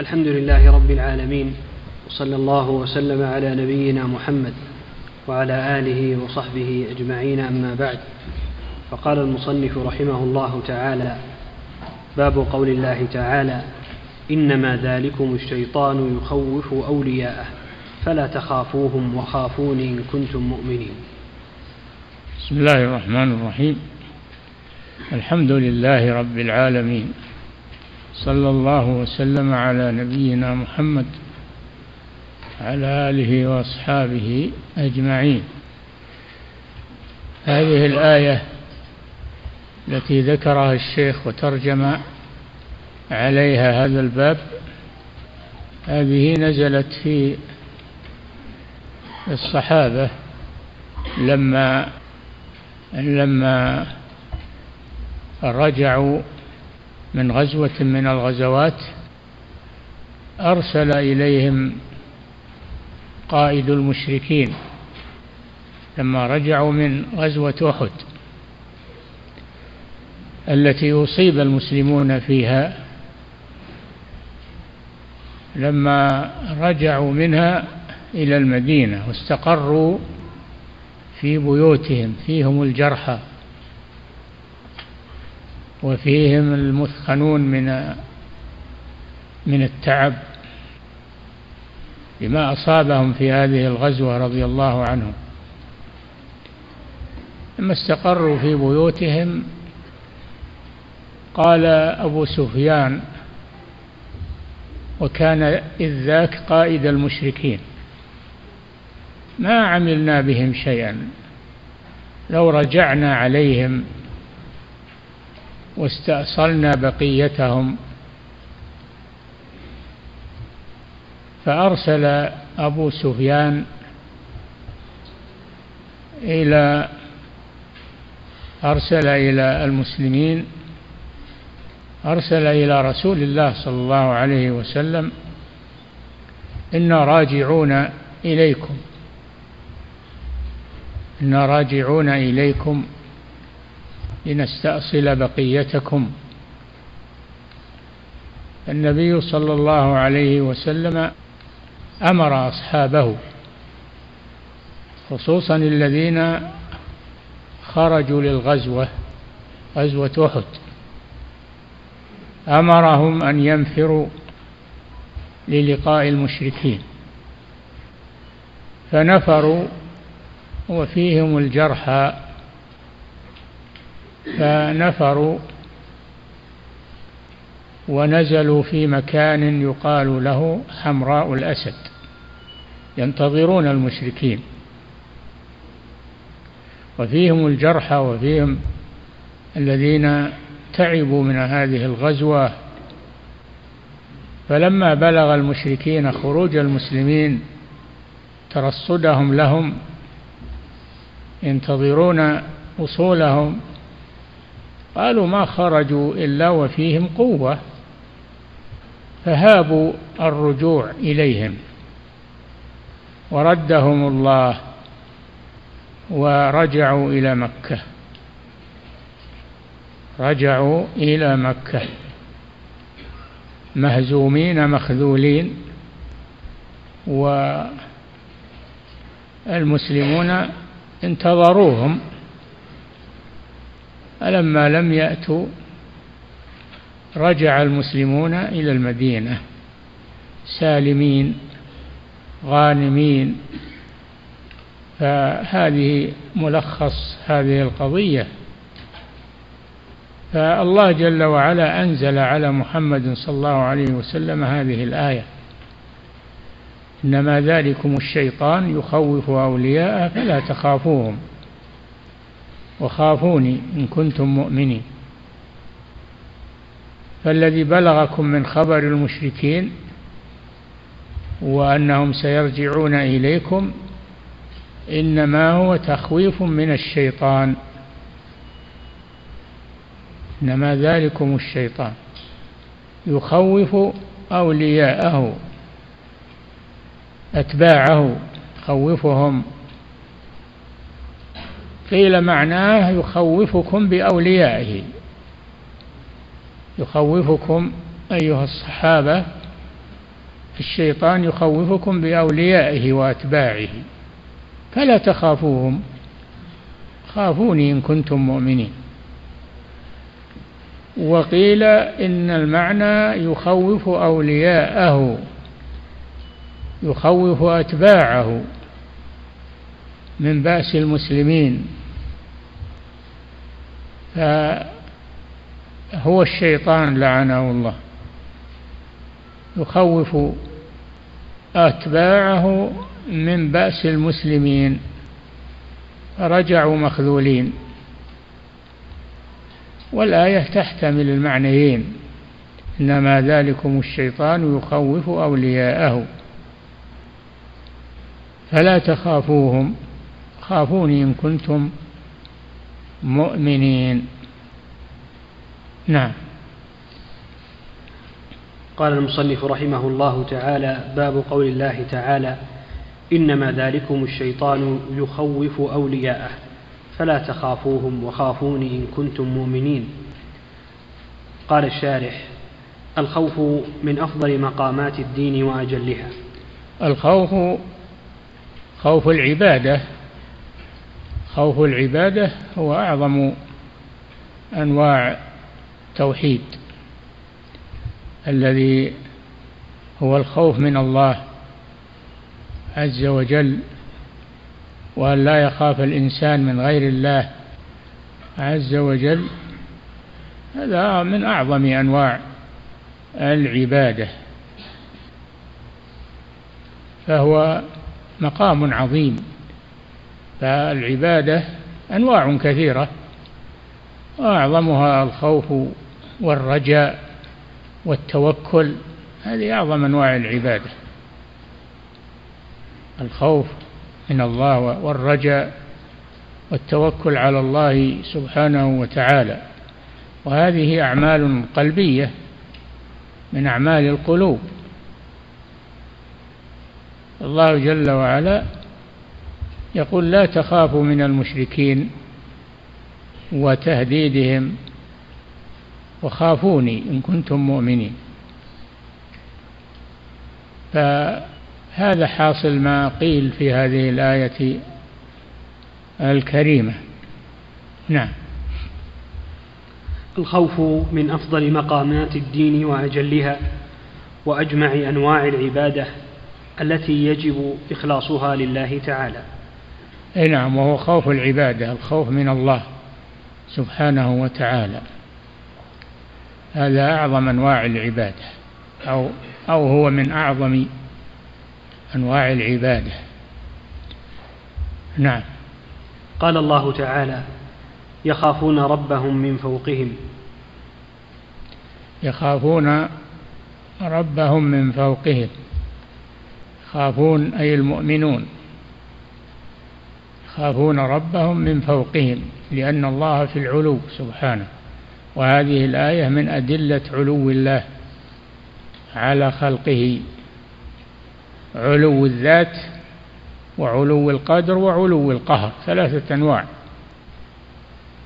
الحمد لله رب العالمين وصلى الله وسلم على نبينا محمد وعلى آله وصحبه أجمعين أما بعد. فقال المصنف رحمه الله تعالى باب قول الله تعالى إنما ذلكم الشيطان يخوف أولياءه فلا تخافوهم وخافون إن كنتم مؤمنين. بسم الله الرحمن الرحيم. الحمد لله رب العالمين. صلى الله وسلم على نبينا محمد على آله وأصحابه أجمعين. هذه الآية التي ذكرها الشيخ وترجم عليها هذا الباب هذه نزلت في الصحابة لما لما رجعوا من غزوة من الغزوات أرسل إليهم قائد المشركين لما رجعوا من غزوة أحد التي أصيب المسلمون فيها. لما رجعوا منها إلى المدينة واستقروا في بيوتهم فيهم الجرحى. وفيهم المثخنون من من التعب بما أصابهم في هذه الغزوة رضي الله عنهم. لما استقروا في بيوتهم قال أبو سفيان وكان إذ ذاك قائد المشركين ما عملنا بهم شيئا لو رجعنا عليهم واستأصلنا بقيتهم. فأرسل أبو سفيان إلى أرسل إلى المسلمين أرسل إلى رسول الله صلى الله عليه وسلم إنا راجعون إليكم. إنا راجعون إليكم. لنستأصل بقيتكم. النبي صلى الله عليه وسلم أمر أصحابه خصوصا الذين خرجوا للغزوة غزوة أحد. أمرهم أن ينفروا للقاء المشركين. فنفروا وفيهم الجرحى. فنفروا ونزلوا في مكان يقال له حمراء الأسد. ينتظرون المشركين. وفيهم الجرحى وفيهم الذين تعبوا من هذه الغزوة. فلما بلغ المشركين خروج المسلمين ترصدهم لهم ينتظرون وصولهم قالوا ما خرجوا إلا وفيهم قوة فهابوا الرجوع إليهم وردهم الله ورجعوا إلى مكة رجعوا إلى مكة مهزومين مخذولين والمسلمون انتظروهم. فلما لم يأتوا رجع المسلمون إلى المدينة سالمين غانمين. فهذه ملخص هذه القضية. فالله جل وعلا أنزل على محمد صلى الله عليه وسلم هذه الآية. إنما ذلكم الشيطان يخوف أولياءه فلا تخافوهم. وخافوني إن كنتم مؤمنين. فالذي بلغكم من خبر المشركين وأنهم سيرجعون إليكم إنما هو تخويف من الشيطان. إنما ذلكم الشيطان. يخوف أولياءه أتباعه خوفهم قيل معناه يخوفكم بأوليائه. يخوفكم أيها الصحابة الشيطان يخوفكم بأوليائه وأتباعه. فلا تخافوهم. خافوني إن كنتم مؤمنين. وقيل إن المعنى يخوف أولياءه يخوف أتباعه من بأس المسلمين. فهو الشيطان لعنه الله. يخوف أتباعه من بأس المسلمين. فرجعوا مخذولين. والآية تحتمل المعنيين. إنما ذلكم الشيطان يخوف أولياءه. فلا تخافوهم. خافوني إن كنتم مؤمنين. نعم. قال المصنف رحمه الله تعالى باب قول الله تعالى إنما ذلكم الشيطان يخوف أولياءه فلا تخافوهم وخافوني إن كنتم مؤمنين. قال الشارح الخوف من أفضل مقامات الدين وأجلها. الخوف خوف العبادة. خوف العبادة هو أعظم أنواع التوحيد الذي هو الخوف من الله عز وجل وأن لا يخاف الإنسان من غير الله عز وجل. هذا من أعظم أنواع العبادة فهو مقام عظيم. فالعبادة أنواع كثيرة وأعظمها الخوف والرجاء والتوكل هذه أعظم أنواع العبادة. الخوف من الله والرجاء والتوكل على الله سبحانه وتعالى وهذه أعمال قلبية من أعمال القلوب. الله جل وعلا يقول لا تخافوا من المشركين وتهديدهم وخافوني إن كنتم مؤمنين. فهذا حاصل ما قيل في هذه الآية الكريمة. نعم. الخوف من أفضل مقامات الدين وأجلها وأجمع أنواع العبادة التي يجب إخلاصها لله تعالى. أي نعم وهو خوف العبادة الخوف من الله سبحانه وتعالى. هذا أعظم أنواع العبادة أو أو هو من أعظم أنواع العبادة. نعم. قال الله تعالى يخافون ربهم من فوقهم. يخافون ربهم من فوقهم. يخافون أي المؤمنون. يخافون ربهم من فوقهم لأن الله في العلو سبحانه. وهذه الآية من أدلة علو الله على خلقه علو الذات وعلو القدر وعلو القهر ثلاثة أنواع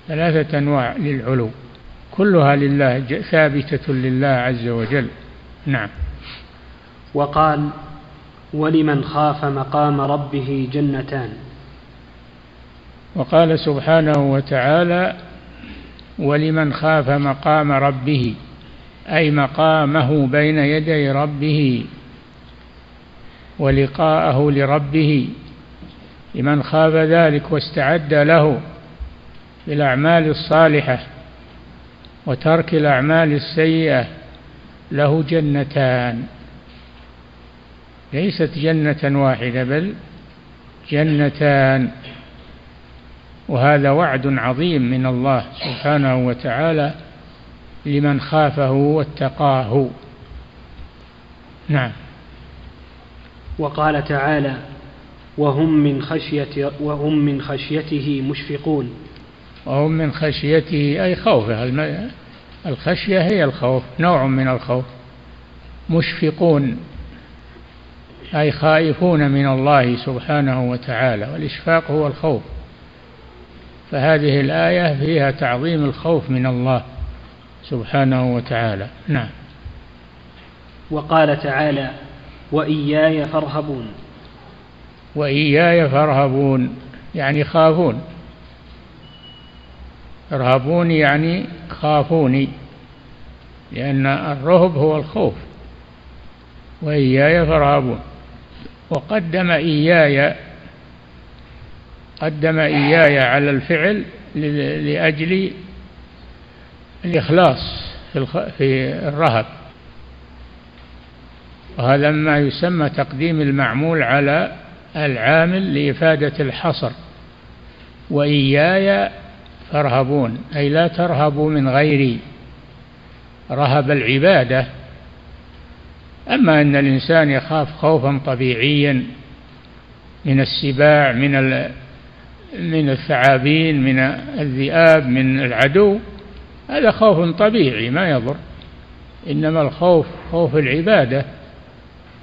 ثلاثة أنواع للعلو. كلها لله ثابتة لله عز وجل. نعم. وقال ولمن خاف مقام ربه جنتان. وقال سبحانه وتعالى ولمن خاف مقام ربه أي مقامه بين يدي ربه ولقاءه لربه لمن خاف ذلك واستعد له بالأعمال الصالحة وترك الأعمال السيئة له جنتان. ليست جنة واحدة بل جنتان. وهذا وعد عظيم من الله سبحانه وتعالى لمن خافه واتقاه. نعم. وقال تعالى وهم من خشية وهم من خشيته مشفقون. وهم من خشيته أي خوفه الخشية هي الخوف نوع من الخوف مشفقون أي خائفون من الله سبحانه وتعالى والإشفاق هو الخوف. فهذه الآية فيها تعظيم الخوف من الله سبحانه وتعالى. نعم. وقال تعالى وإياي فارهبون. وإياي فارهبون يعني خافون. ارهبون يعني خافوني لأن الرهب هو الخوف. وإياي فارهبون. وقدم إياي قدم إياي على الفعل لأجل الإخلاص في الرهب. وهذا ما يسمى تقديم المعمول على العامل لإفادة الحصر. وإياي فارهبون أي لا ترهبوا من غيري. رهب العبادة. أما أن الإنسان يخاف خوفا طبيعيا من السباع من من الثعابين من الذئاب من العدو هذا خوف طبيعي ما يضر. إنما الخوف خوف العبادة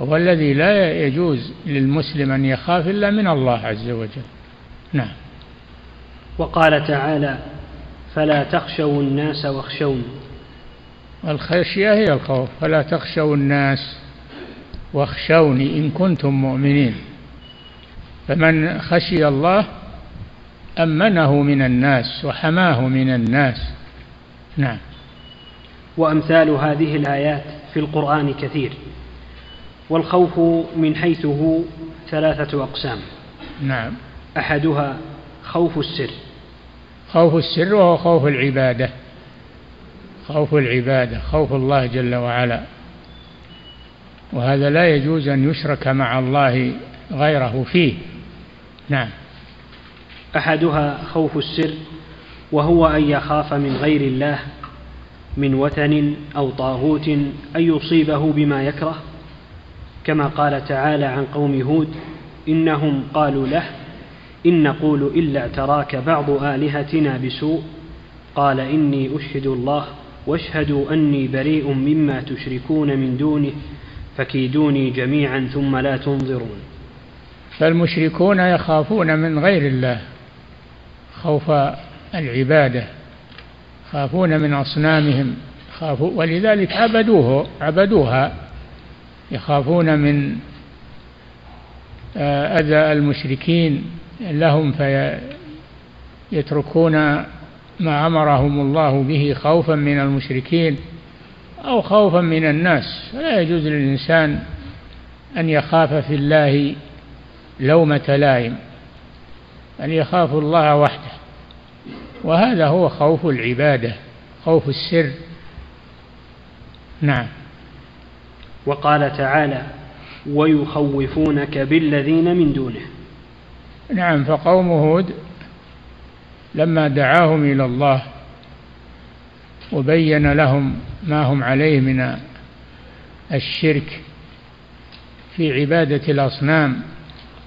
هو الذي لا يجوز للمسلم أن يخاف إلا من الله عز وجل. نعم. وقال تعالى فلا تخشوا الناس واخشون الخشية هي الخوف. فلا تخشوا الناس واخشوني إن كنتم مؤمنين. فمن خشي الله أمنه من الناس وحماه من الناس. نعم. وأمثال هذه الآيات في القرآن كثير والخوف من حيث هو ثلاثة أقسام. نعم. أحدها خوف السر. خوف السر وهو خوف العبادة. خوف العبادة خوف الله جل وعلا. وهذا لا يجوز أن يشرك مع الله غيره فيه. نعم. أحدها خوف السر وهو أن يخاف من غير الله من وثن أو طاغوت أن يصيبه بما يكره. كما قال تعالى عن قوم هود إنهم قالوا له إن نقول إلا اعتراك بعض آلهتنا بسوء. قال إني أشهد الله واشهدوا أني بريء مما تشركون من دونه فكيدوني جميعا ثم لا تنظرون. فالمشركون يخافون من غير الله. خوف العبادة يخافون من أصنامهم خافوا ولذلك عبدوه عبدوها يخافون من آه، أذى المشركين لهم فيتركون ما أمرهم الله به خوفا من المشركين أو خوفا من الناس. فلا يجوز للإنسان أن يخاف في الله لومة لائم. أن يخاف الله وحده. وهذا هو خوف العبادة خوف السر. نعم. وقال تعالى ويخوفونك بالذين من دونه. نعم فقوم هود لما دعاهم إلى الله وبين لهم ما هم عليه من الشرك في عبادة الأصنام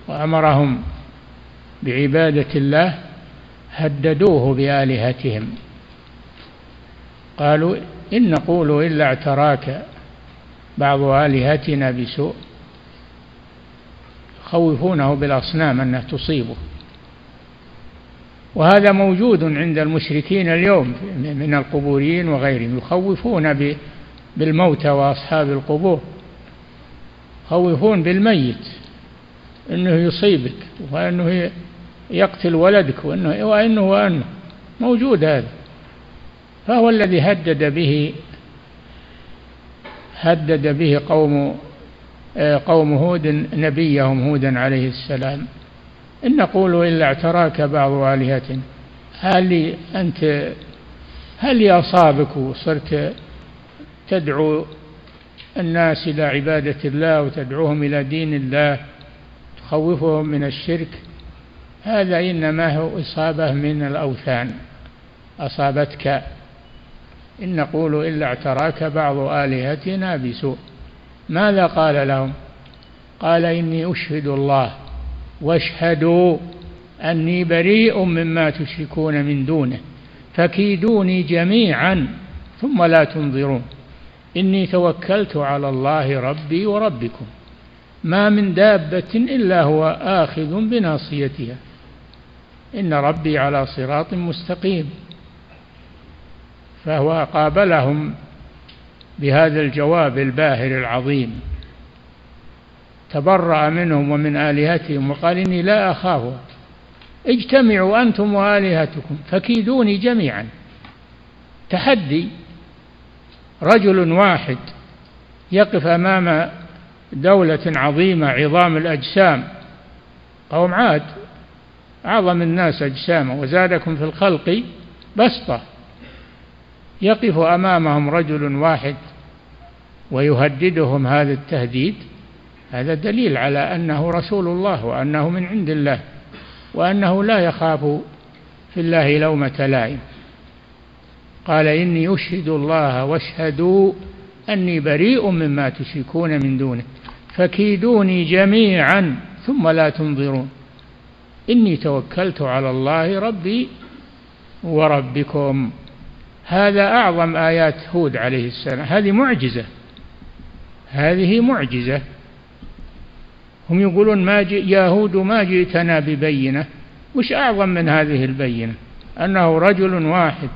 وأمرهم بعبادة الله هددوه بآلهتهم. قالوا إن نقول إلا اعتراك بعض آلهتنا بسوء يخوفونه بالأصنام أنها تصيبه. وهذا موجود عند المشركين اليوم من القبوريين وغيرهم يخوفون بالموتى وأصحاب القبور يخوفون بالميت إنه يصيبك وإنه يقتل ولدك وانه وإنه وإنه. موجود هذا. فهو الذي هدد به هدد به قوم قوم هود نبيهم هودا عليه السلام. إن نقول إلا اعتراك بعض آلهتنا هل أنت هل أصابك وصرت تدعو الناس إلى عبادة الله وتدعوهم إلى دين الله تخوفهم من الشرك؟ هذا إنما هو إصابة من الأوثان. أصابتك. إن نقول إلا اعتراك بعض آلهتنا بسوء. ماذا قال لهم؟ قال إني أشهد الله. واشهدوا. أني بريء مما تشركون من دونه. فكيدوني جميعا. ثم لا تنظرون. إني توكلت على الله ربي وربكم. ما من دابة إلا هو آخذ بناصيتها. إن ربي على صراط مستقيم. فهو قابلهم بهذا الجواب الباهر العظيم. تبرأ منهم ومن آلهتهم وقال إني لا أخافها اجتمعوا أنتم وآلهتكم فكيدوني جميعا. تحدي رجل واحد يقف أمام دولة عظيمة عظام الأجسام. قوم عاد أعظم الناس أجساما وزادكم في الخلق بسطة. يقف أمامهم رجل واحد ويهددهم هذا التهديد. هذا دليل على أنه رسول الله وأنه من عند الله وأنه لا يخاف في الله لومة لائم. قال إني أشهد الله واشهدوا أني بريء مما تشركون من دونه. فكيدوني جميعا ثم لا تنظرون. إني توكلت على الله ربي وربكم. هذا أعظم آيات هود عليه السلام. هذه معجزة. هذه معجزة. هم يقولون ما يا هود ما جئتنا ببينة. وش أعظم من هذه البينة؟ أنه رجل واحد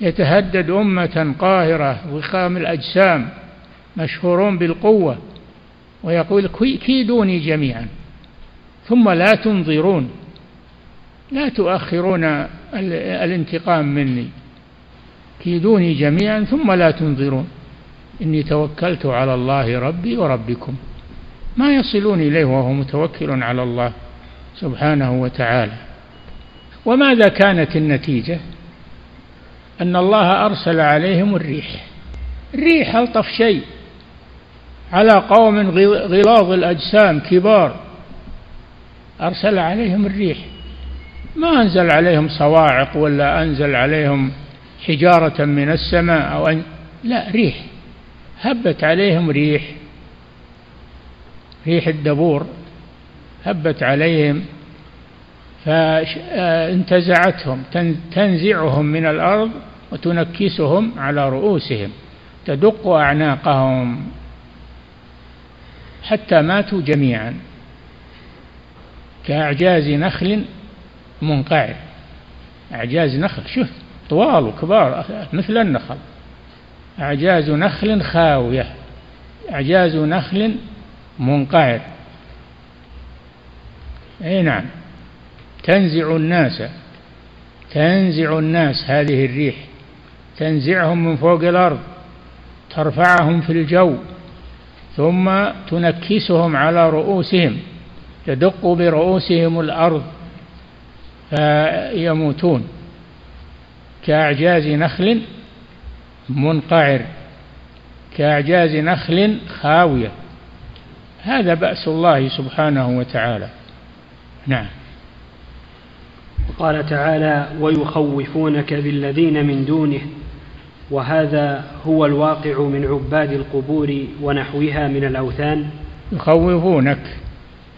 يتهدد أمة قاهرة وخام الأجسام مشهورون بالقوة ويقول كيدوني جميعا. ثم لا تنظرون لا تؤخرون الانتقام مني كيدوني جميعا ثم لا تنظرون. إني توكلت على الله ربي وربكم ما يصلون إليه وهو متوكل على الله سبحانه وتعالى. وماذا كانت النتيجة؟ أن الله أرسل عليهم الريح الريح ألطف شيء على قوم غلاظ الأجسام كبار. أرسل عليهم الريح. ما أنزل عليهم صواعق ولا أنزل عليهم حجارة من السماء أو أن لا ريح. هبت عليهم ريح. ريح الدبور. هبت عليهم فانتزعتهم تنزعهم من الأرض وتنكسهم على رؤوسهم تدق أعناقهم. حتى ماتوا جميعا. كأعجاز نخل منقعر. أعجاز نخل شوف طوال وكبار مثل النخل. أعجاز نخل خاوية. أعجاز نخل منقعر. أي نعم. تنزع الناس. تنزع الناس هذه الريح. تنزعهم من فوق الأرض. ترفعهم في الجو. ثم تنكسهم على رؤوسهم. تدق برؤوسهم الأرض فيموتون. كأعجاز نخل منقعر كأعجاز نخل خاوية. هذا بأس الله سبحانه وتعالى. نعم. قال تعالى ويخوفونك بالذين من دونه وهذا هو الواقع من عباد القبور ونحوها من الأوثان. يخوفونك.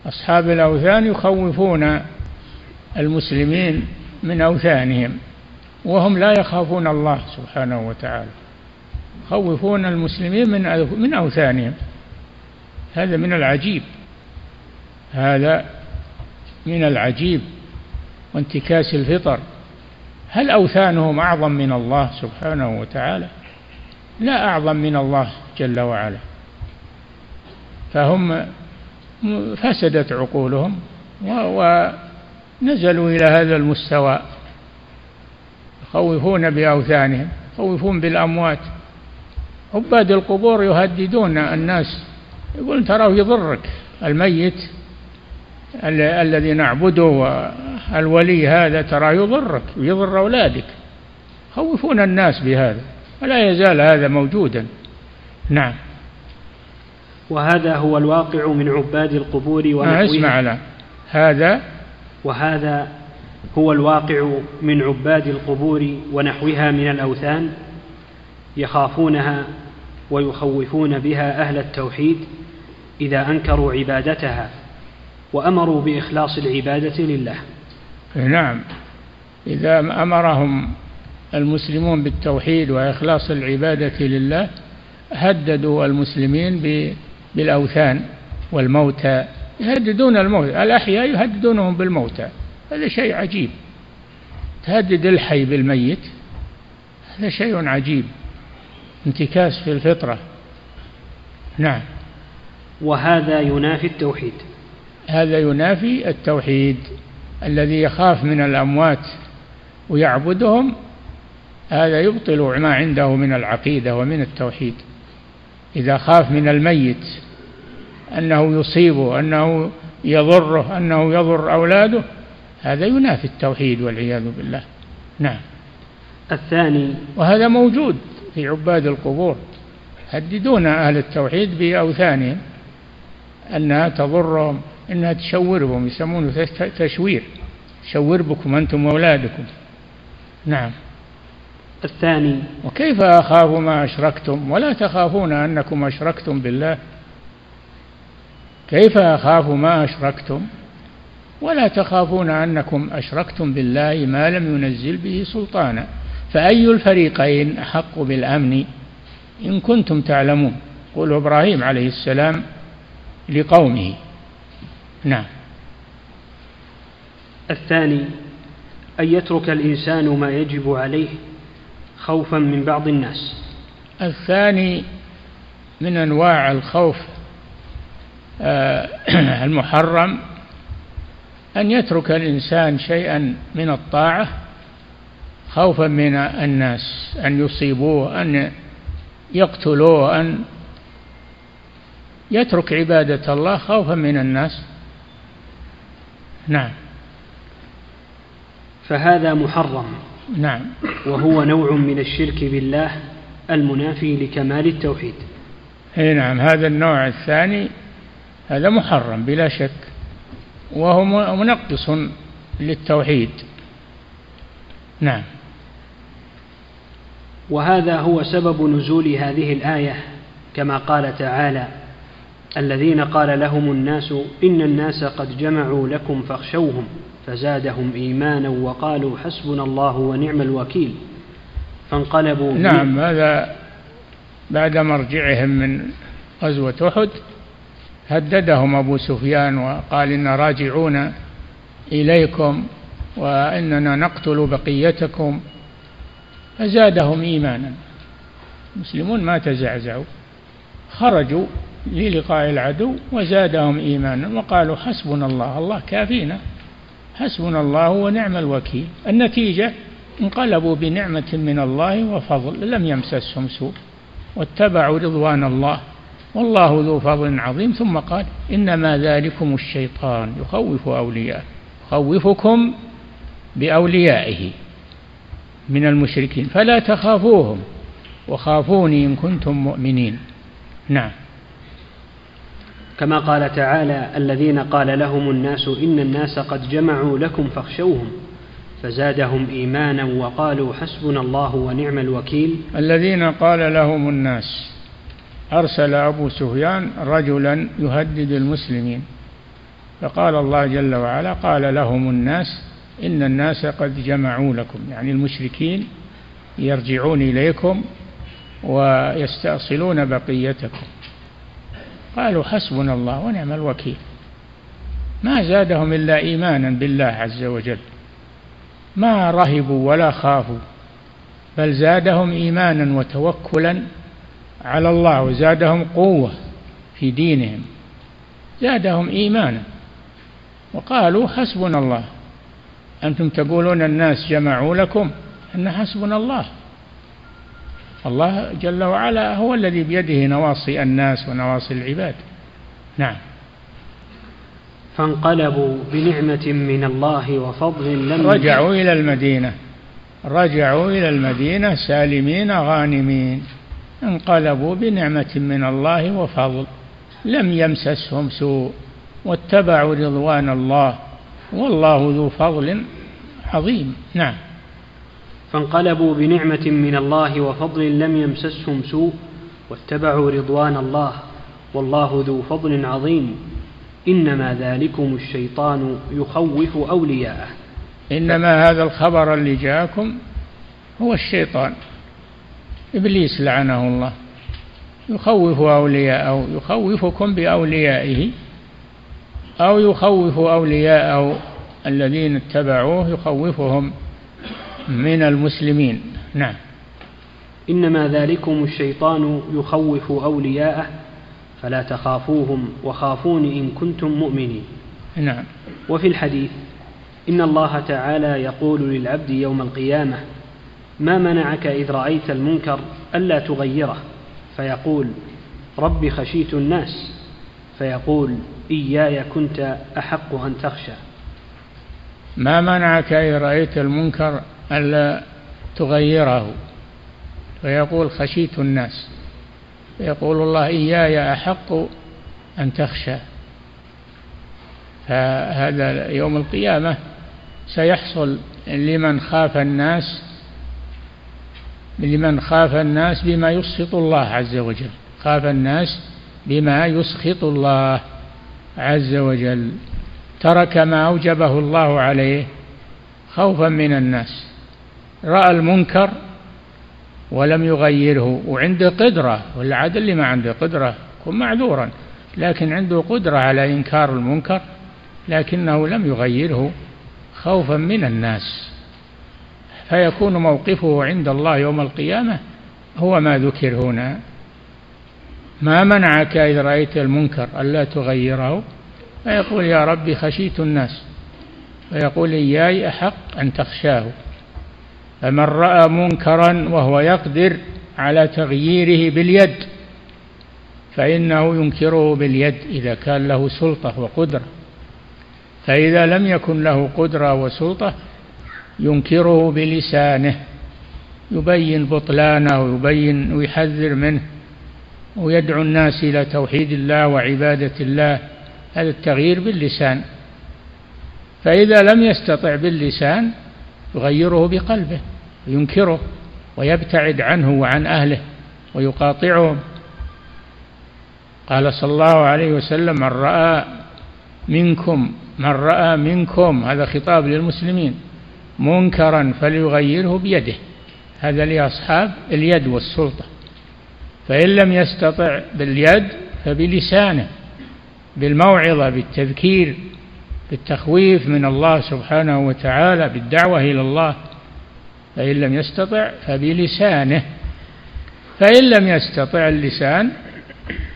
أصحاب الأوثان يخوفون المسلمين من أوثانهم وهم لا يخافون الله سبحانه وتعالى يخوفون المسلمين من من أوثانهم. هذا من العجيب هذا من العجيب وانتكاس الفطر. هل أوثانهم أعظم من الله سبحانه وتعالى؟ لا أعظم من الله جل وعلا. فهم فسدت عقولهم ونزلوا إلى هذا المستوى يخوفون بأوثانهم يخوفون بالأموات. عباد القبور يهددون الناس يقول تراه يضرك الميت الذي نعبده الولي هذا تراه يضرك ويضر أولادك. خوفون الناس بهذا ولا يزال هذا موجودا. نعم. وهذا هو الواقع من عباد القبور ونحوها اسمع لا. هذا وهذا هو الواقع من عباد القبور ونحوها من الأوثان يخافونها ويخوفون بها أهل التوحيد إذا أنكروا عبادتها وأمروا بإخلاص العبادة لله. نعم. إذا أمرهم المسلمون بالتوحيد وإخلاص العبادة لله هددوا المسلمين بالأوثان والموتى يهددون الموت الأحياء يهددونهم بالموتى هذا شيء عجيب. تهدد الحي بالميت هذا شيء عجيب انتكاس في الفطرة. نعم. وهذا ينافي التوحيد. هذا ينافي التوحيد الذي يخاف من الأموات ويعبدهم هذا يبطل ما عنده من العقيدة ومن التوحيد. إذا خاف من الميت أنه يصيبه أنه يضره أنه يضر أولاده هذا ينافي التوحيد والعياذ بالله. نعم. الثاني وهذا موجود في عباد القبور. يهددون أهل التوحيد بأوثانهم أنها تضرهم أنها تشور بهم يسمونه تشوير. تشور بكم أنتم وأولادكم. نعم. الثاني وكيف أخاف ما أشركتم؟ ولا تخافون أنكم أشركتم بالله. كيف أخاف ما أشركتم؟ ولا تخافون أنكم أشركتم بالله ما لم ينزل به سلطانا. فأي الفريقين أحق بالأمن؟ إن كنتم تعلمون. قول إبراهيم عليه السلام لقومه. نعم. الثاني أن يترك الإنسان ما يجب عليه خوفا من بعض الناس. الثاني من أنواع الخوف المحرم أن يترك الإنسان شيئا من الطاعة خوفا من الناس أن يصيبوه أن يقتلوه أن يترك عبادة الله خوفا من الناس. نعم. فهذا محرم. نعم. وهو نوع من الشرك بالله المنافي لكمال التوحيد. اي نعم. هذا النوع الثاني هذا محرم بلا شك وهو منقص للتوحيد. نعم. وهذا هو سبب نزول هذه الآية كما قال تعالى الذين قال لهم الناس إن الناس قد جمعوا لكم فاخشوهم فزادهم إيمانا وقالوا حسبنا الله ونعم الوكيل. فانقلبوا. نعم هذا بعد مرجعهم من غزوة أحد هددهم أبو سفيان وقال أنا راجعون إليكم وإننا نقتل بقيتكم فزادهم إيمانا. المسلمون ما تزعزعوا خرجوا للقاء العدو وزادهم إيمانا وقالوا حسبنا الله الله كافينا حسبنا الله ونعم الوكيل. النتيجة انقلبوا بنعمة من الله وفضل لم يمسسهم سوء واتبعوا رضوان الله. والله ذو فضل عظيم. ثم قال إنما ذلكم الشيطان يخوف أولياءه يخوفكم بأوليائه من المشركين فلا تخافوهم وخافوني إن كنتم مؤمنين. نعم. كما قال تعالى الذين قال لهم الناس إن الناس قد جمعوا لكم فاخشوهم فزادهم إيمانا وقالوا حسبنا الله ونعم الوكيل. الذين قال لهم الناس أرسل أبو سفيان رجلا يهدد المسلمين. فقال الله جل وعلا قال لهم الناس إن الناس قد جمعوا لكم. يعني المشركين يرجعون إليكم ويستأصلون بقيتكم. قالوا حسبنا الله ونعم الوكيل. ما زادهم إلا إيمانا بالله عز وجل. ما رهبوا ولا خافوا بل زادهم إيمانا وتوكلا على الله وزادهم قوة في دينهم زادهم إيمانا. وقالوا حسبنا الله. أنتم تقولون الناس جمعوا لكم أن حسبنا الله. الله جل وعلا هو الذي بيده نواصي الناس ونواصي العباد. نعم. فانقلبوا بنعمة من الله وفضل لم رجعوا إلى المدينة. رجعوا إلى المدينة سالمين غانمين. انقلبوا بنعمة من الله وفضل. لم يمسسهم سوء واتبعوا رضوان الله. والله ذو فضل عظيم. نعم. فانقلبوا بنعمة من الله وفضل لم يمسسهم سوء واتبعوا رضوان الله. والله ذو فضل عظيم. إنما ذلكم الشيطان يخوف أولياءه. إنما هذا الخبر اللي جاءكم هو الشيطان. إبليس لعنه الله. يخوف أولياءه يخوفكم بأوليائه أو يخوف أولياءه الذين اتبعوه يخوفهم من المسلمين. نعم. إنما ذلكم الشيطان يخوف أولياءه فلا تخافوهم وخافون إن كنتم مؤمنين. نعم. وفي الحديث إن الله تعالى يقول للعبد يوم القيامة ما منعك إذ رأيت المنكر ألا تغيره؟ فيقول رب خشيت الناس. فيقول إياي كنت أحق أن تخشى. ما منعك إذ رأيت المنكر ألا تغيره؟ فيقول خشيت الناس. فيقول الله إياي أحق أن تخشى. فهذا يوم القيامة سيحصل لمن خاف الناس لمن خاف الناس بما يسخط الله عز وجل. خاف الناس بما يسخط الله عز وجل. ترك ما أوجبه الله عليه خوفا من الناس. رأى المنكر ولم يغيره وعنده قدرة والعدل اللي ما عنده قدرة يكون معذورا. لكن عنده قدرة على إنكار المنكر لكنه لم يغيره خوفا من الناس. فيكون موقفه عند الله يوم القيامة هو ما ذكر هنا. ما منعك إذ رأيت المنكر ألا تغيره؟ فيقول يا ربي خشيت الناس. فيقول إياي أحق أن تخشاه. فمن رأى منكرا وهو يقدر على تغييره باليد فإنه ينكره باليد إذا كان له سلطة وقدرة. فإذا لم يكن له قدرة وسلطة ينكره بلسانه يبين بطلانه ويبين ويحذر منه ويدعو الناس إلى توحيد الله وعبادة الله هذا التغيير باللسان. فإذا لم يستطع باللسان يغيره بقلبه ينكره ويبتعد عنه وعن أهله ويقاطعهم. قال صلى الله عليه وسلم من رأى منكم من رأى منكم هذا خطاب للمسلمين. منكرا فليغيره بيده. هذا لأصحاب اليد والسلطة. فإن لم يستطع باليد فبلسانه بالموعظة بالتذكير بالتخويف من الله سبحانه وتعالى بالدعوة إلى الله فإن لم يستطع فبلسانه. فإن لم يستطع اللسان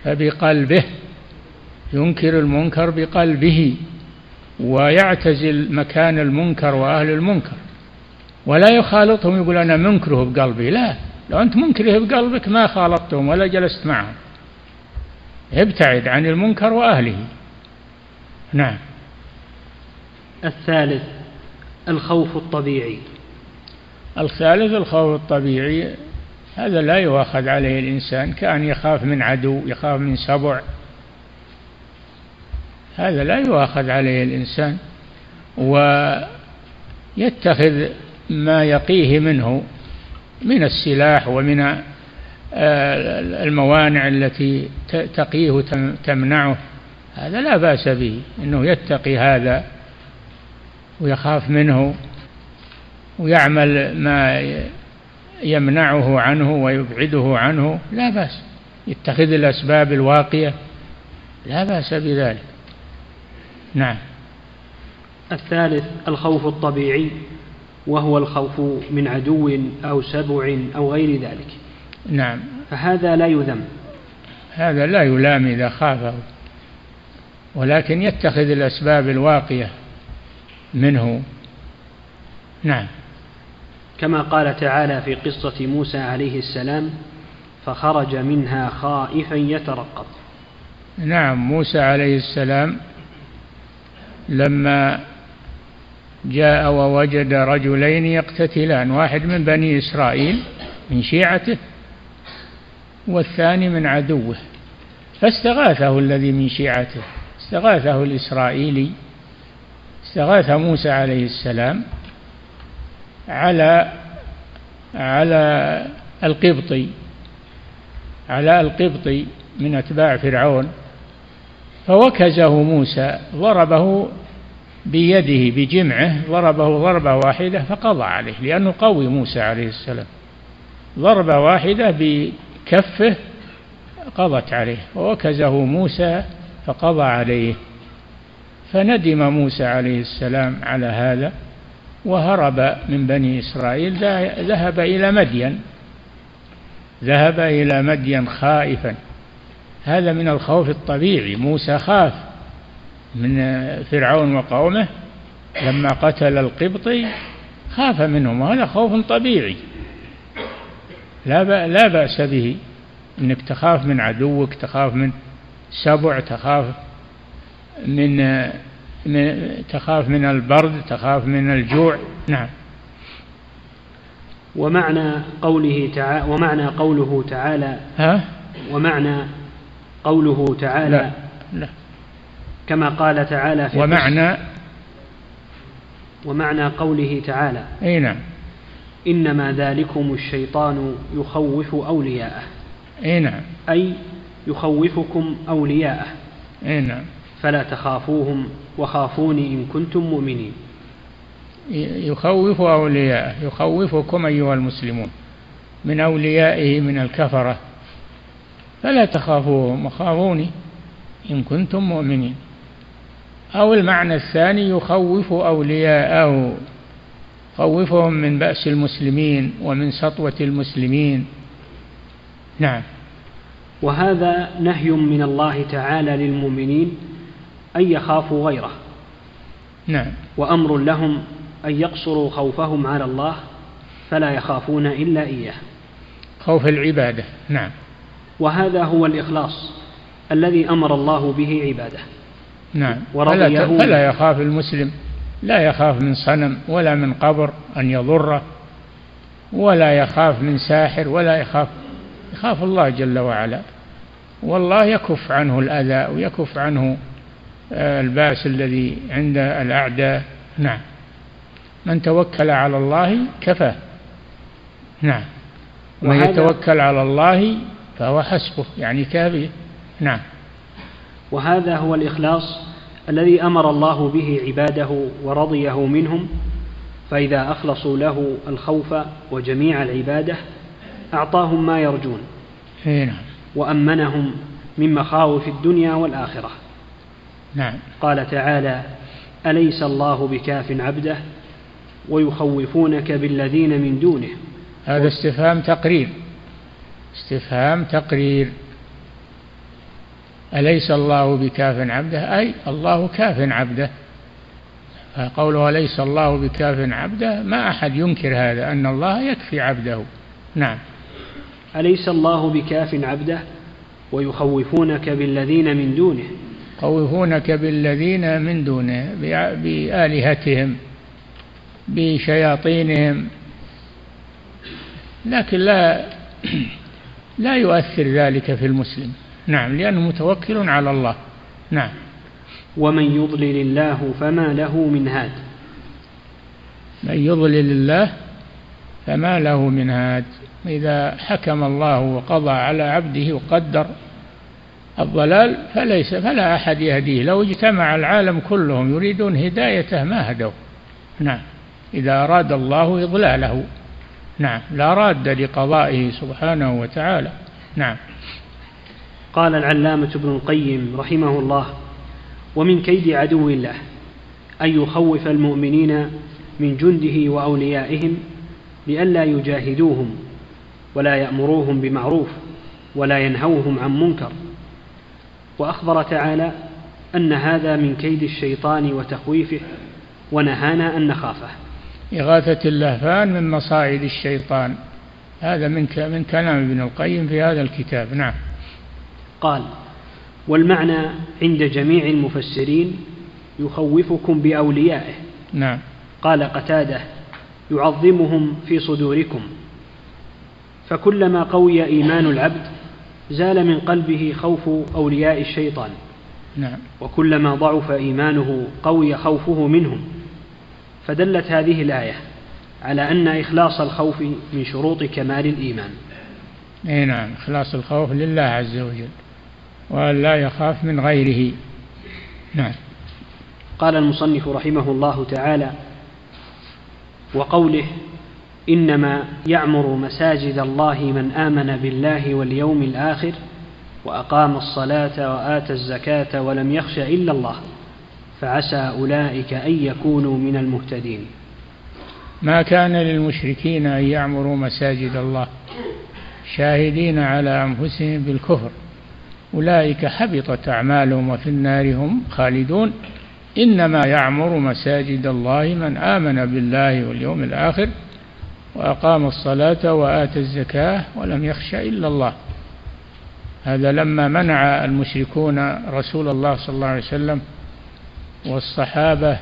فبقلبه. ينكر المنكر بقلبه. ويعتزل مكان المنكر وأهل المنكر. ولا يخالطهم يقول أنا منكره بقلبي لا لو أنت منكره بقلبك ما خالطتهم ولا جلست معهم. ابتعد عن المنكر وأهله. نعم. الثالث الخوف الطبيعي. الثالث الخوف الطبيعي هذا لا يؤاخذ عليه الإنسان كأن يخاف من عدو يخاف من سبع. هذا لا يؤاخذ عليه الإنسان ويتخذ ما يقيه منه من السلاح ومن آه، الموانع التي تقيه تمنعه. هذا لا بأس به أنه يتقي هذا ويخاف منه ويعمل ما يمنعه عنه ويبعده عنه. لا بأس. يتخذ الأسباب الواقية. لا بأس بذلك. نعم. الثالث الخوف الطبيعي وهو الخوف من عدو أو سبع أو غير ذلك. نعم. فهذا لا يذم. هذا لا يلام إذا خافه ولكن يتخذ الأسباب الواقية منه. نعم. كما قال تعالى في قصة موسى عليه السلام فخرج منها خائفا يترقب. نعم موسى عليه السلام لما جاء ووجد رجلين يقتتلان واحد من بني إسرائيل من شيعته والثاني من عدوه. فاستغاثه الذي من شيعته استغاثه الإسرائيلي استغاث موسى عليه السلام على على القبطي على القبطي من أتباع فرعون. فوكزه موسى ضربه بيده بجمعه ضربه ضربة واحدة فقضى عليه لأنه قوي موسى عليه السلام. ضربة واحدة بكفه قضت عليه ووكزه موسى فقضى عليه. فندم موسى عليه السلام على هذا وهرب من بني إسرائيل ذهب إلى مدين ذهب إلى مدين خائفا. هذا من الخوف الطبيعي. موسى خاف من فرعون وقومه. لما قتل القبطي خاف منهم وهذا خوف طبيعي. لا لا بأس به إنك تخاف من عدوك تخاف من سبع تخاف من, من تخاف من البرد تخاف من الجوع. نعم. ومعنى قوله تعالى ومعنى قوله تعالى ها؟ ومعنى قوله تعالى لا لا. كما قال تعالى في ومعنى ومعنى قوله تعالى أي نعم. إنما ذلكم الشيطان يخوف أولياءه. أي نعم. أي يخوفكم أولياءه. أي نعم. فلا تخافوهم وخافوني إن كنتم مؤمنين. يخوف أولياءه. يخوفكم أيها المسلمون. من أوليائه من الكفرة. فلا تخافوهم وخافوني إن كنتم مؤمنين. أو المعنى الثاني يخوف أولياءه خوفهم من بأس المسلمين ومن سطوة المسلمين. نعم. وهذا نهي من الله تعالى للمؤمنين أن يخافوا غيره. نعم. وأمر لهم أن يقصروا خوفهم على الله فلا يخافون إلا إياه. خوف العبادة. نعم. وهذا هو الإخلاص الذي أمر الله به عباده. نعم. فلا, فلا يخاف المسلم. لا يخاف من صنم ولا من قبر أن يضره ولا يخاف من ساحر ولا يخاف يخاف الله جل وعلا. والله يكف عنه الأذى ويكف عنه آه، الباس الذي عند الأعداء. نعم. من توكل على الله كفاه نعم. ومن يتوكل على الله فهو حسبه يعني كافيه نعم. وهذا هو الإخلاص الذي أمر الله به عباده ورضيه منهم فإذا أخلصوا له الخوف وجميع العبادة أعطاهم ما يرجون. نعم. وأمنهم من مخاوف الدنيا والآخرة. نعم. قال تعالى أليس الله بكاف عبده ويخوفونك بالذين من دونه؟ هذا استفهام تقرير استفهام تقرير. أليس الله بكاف عبده؟ أي الله كاف عبده. فقوله أليس الله بكاف عبده؟ ما أحد ينكر هذا أن الله يكفي عبده. نعم. أليس الله بكاف عبده؟ ويخوفونك بالذين من دونه. يخوفونك بالذين من دونه بآلهتهم بشياطينهم. لكن لا لا يؤثر ذلك في المسلم. نعم لأنه متوكل على الله. نعم. ومن يضلل الله فما له من هاد. من يضلل الله فما له من هاد. إذا حكم الله وقضى على عبده وقدر الضلال فليس فلا أحد يهديه. لو اجتمع العالم كلهم يريدون هدايته ما هدوا. نعم. إذا أراد الله إضلاله. نعم. لا راد لقضائه سبحانه وتعالى. نعم. قال العلامة ابن القيم رحمه الله ومن كيد عدو الله أن يخوف المؤمنين من جنده وأوليائهم لئلا يجاهدوهم ولا يأمروهم بمعروف ولا ينهوهم عن منكر. وأخبر تعالى أن هذا من كيد الشيطان وتخويفه ونهانا أن نخافه. إغاثة اللهفان من مصائد الشيطان. هذا من من كلام ابن القيم في هذا الكتاب. نعم. قال والمعنى عند جميع المفسرين يخوفكم بأوليائه. نعم. قال قتادة يعظمهم في صدوركم. فكلما قوي إيمان العبد زال من قلبه خوف أولياء الشيطان. نعم. وكلما ضعف إيمانه قوي خوفه منهم. فدلت هذه الآية على أن إخلاص الخوف من شروط كمال الإيمان. أي نعم إخلاص الخوف لله عز وجل وأن لا يخاف من غيره. نعم. قال المصنف رحمه الله تعالى وقوله إنما يعمر مساجد الله من آمن بالله واليوم الآخر وأقام الصلاة وآتى الزكاة ولم يخش إلا الله. فعسى أولئك أن يكونوا من المهتدين. ما كان للمشركين أن يعمروا مساجد الله شاهدين على أنفسهم بالكفر. أولئك حبطت أعمالهم وفي النار هم خالدون. إنما يعمر مساجد الله من آمن بالله واليوم الآخر وأقام الصلاة وآتى الزكاة ولم يخش إلا الله. هذا لما منع المشركون رسول الله صلى الله عليه وسلم والصحابة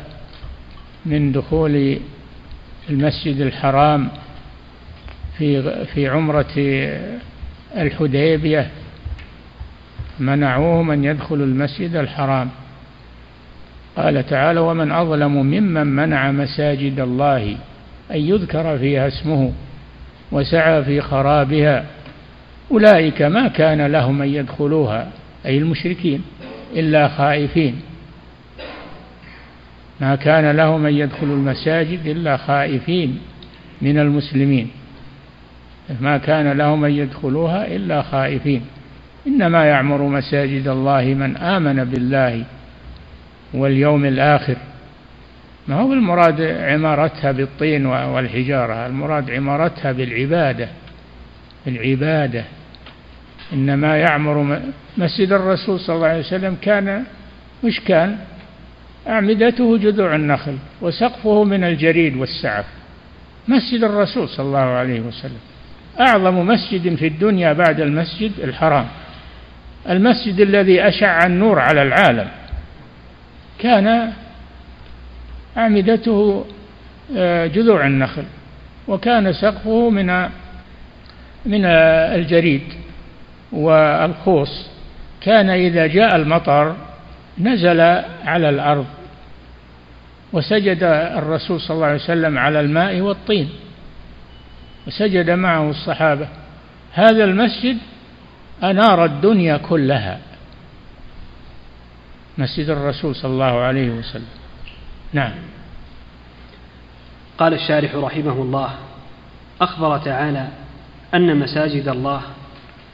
من دخول المسجد الحرام في في عمرة الحديبية منعوهم أن يدخلوا المسجد الحرام. قال تعالى ومن أظلم ممن منع مساجد الله أن يذكر فيها اسمه وسعى في خرابها أولئك ما كان لهم أن يدخلوها أي المشركين إلا خائفين. ما كان لهم أن يدخلوا المساجد إلا خائفين من المسلمين. ما كان لهم أن يدخلوها إلا خائفين. إنما يعمر مساجد الله من آمن بالله واليوم الآخر. ما هو المراد عمارتها بالطين والحجارة المراد عمارتها بالعبادة العبادة إنما يعمر مسجد الرسول صلى الله عليه وسلم كان مش كان أعمدته جذوع النخل وسقفه من الجريد والسعف. مسجد الرسول صلى الله عليه وسلم. أعظم مسجد في الدنيا بعد المسجد الحرام. المسجد الذي أشع النور على العالم. كان أعمدته آه، جذوع النخل. وكان سقفه من من الجريد والخوص كان إذا جاء المطر نزل على الأرض. وسجد الرسول صلى الله عليه وسلم على الماء والطين. وسجد معه الصحابة. هذا المسجد أنار الدنيا كلها. مسجد الرسول صلى الله عليه وسلم. نعم. قال الشارح رحمه الله أخبر تعالى أن مساجد الله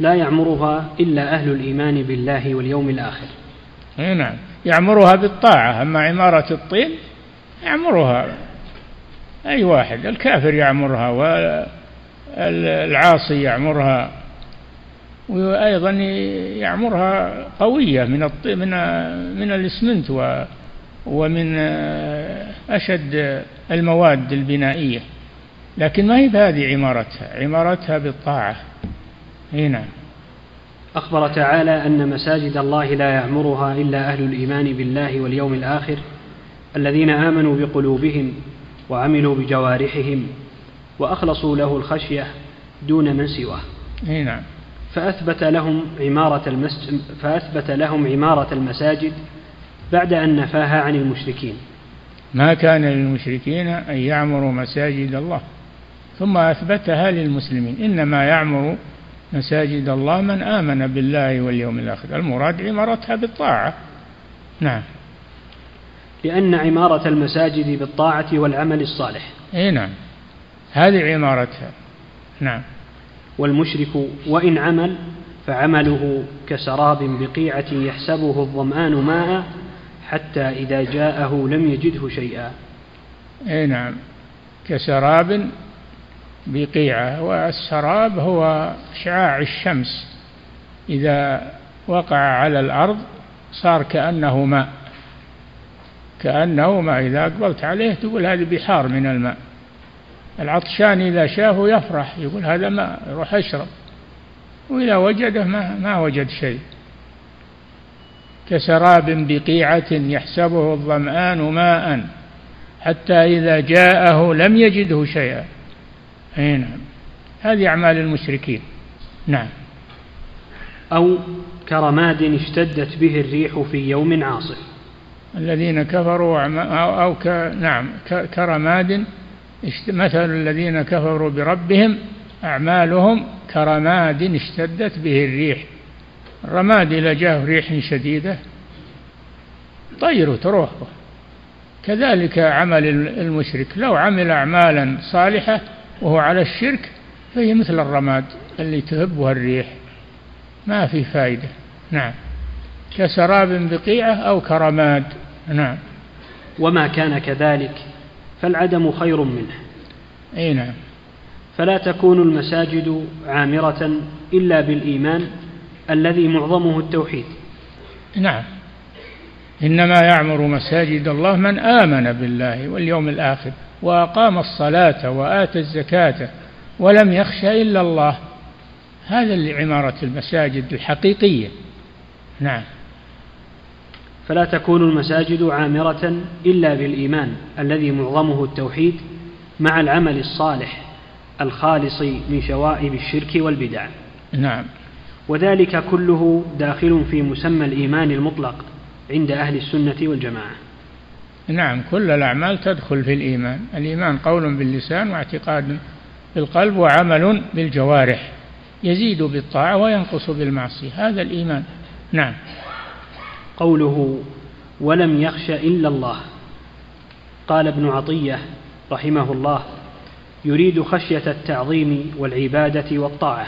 لا يعمرها إلا أهل الإيمان بالله واليوم الآخر. نعم. يعمرها بالطاعة أما عمارة الطين يعمرها. أي واحد الكافر يعمرها والعاصي يعمرها وأيضا يعمرها قوية من من من الإسمنت ومن أشد المواد البنائية. لكن ما هي بهذه عمارتها؟ عمارتها بالطاعة. اي نعم. أخبر تعالى أن مساجد الله لا يعمرها إلا أهل الإيمان بالله واليوم الآخر الذين آمنوا بقلوبهم وعملوا بجوارحهم وأخلصوا له الخشية دون من سواه. نعم. فأثبت لهم عمارة المسجد فأثبت لهم عمارة المساجد بعد أن نفاها عن المشركين. ما كان للمشركين أن يعمروا مساجد الله. ثم أثبتها للمسلمين. إنما يعمر مساجد الله من آمن بالله واليوم الآخر. المراد عمارتها بالطاعة. نعم. لأن عمارة المساجد بالطاعة والعمل الصالح. أي نعم. هذه عمارتها. نعم. والمشرك وإن عمل فعمله كسراب بقيعة يحسبه الظمآن ماء حتى إذا جاءه لم يجده شيئا. أي نعم. كسراب بقيعة. والسراب هو شعاع الشمس. إذا وقع على الأرض صار كأنه ماء. كأنه ماء إذا أقبلت عليه تقول هذه بحار من الماء. العطشان إذا شافه يفرح يقول هذا ماء يروح يشرب وإذا وجده ما, ما وجد شيء. كسراب بقيعة يحسبه الظمآن ماء حتى إذا جاءه لم يجده شيئا. أي نعم. هذه أعمال المشركين. نعم. أو كرماد اشتدت به الريح في يوم عاصف. الذين كفروا أو, ك نعم كرماد مثل الذين كفروا بربهم أعمالهم كرماد اشتدت به الريح. الرماد إذا جاء ريح شديدة. طير تروح. كذلك عمل المشرك. لو عمل أعمالا صالحة وهو على الشرك فهي مثل الرماد اللي تهبها الريح. ما في فائدة نعم. كسراب بقيعة أو كرماد. نعم. وما كان كذلك فالعدم خير منه. أي نعم. فلا تكون المساجد عامرة إلا بالإيمان الذي معظمه التوحيد. نعم. إنما يعمر مساجد الله من آمن بالله واليوم الآخر وأقام الصلاة وآتى الزكاة ولم يخش إلا الله. هذا اللي عمارة المساجد الحقيقية. نعم. فلا تكون المساجد عامرة إلا بالإيمان الذي معظمه التوحيد مع العمل الصالح الخالص من شوائب الشرك والبدع. نعم. وذلك كله داخل في مسمى الإيمان المطلق عند أهل السنة والجماعة. نعم كل الأعمال تدخل في الإيمان. الإيمان قول باللسان واعتقاد بالقلب وعمل بالجوارح. يزيد بالطاعة وينقص بالمعصية. هذا الإيمان. نعم. قوله ولم يخش إلا الله. قال ابن عطية رحمه الله يريد خشية التعظيم والعبادة والطاعة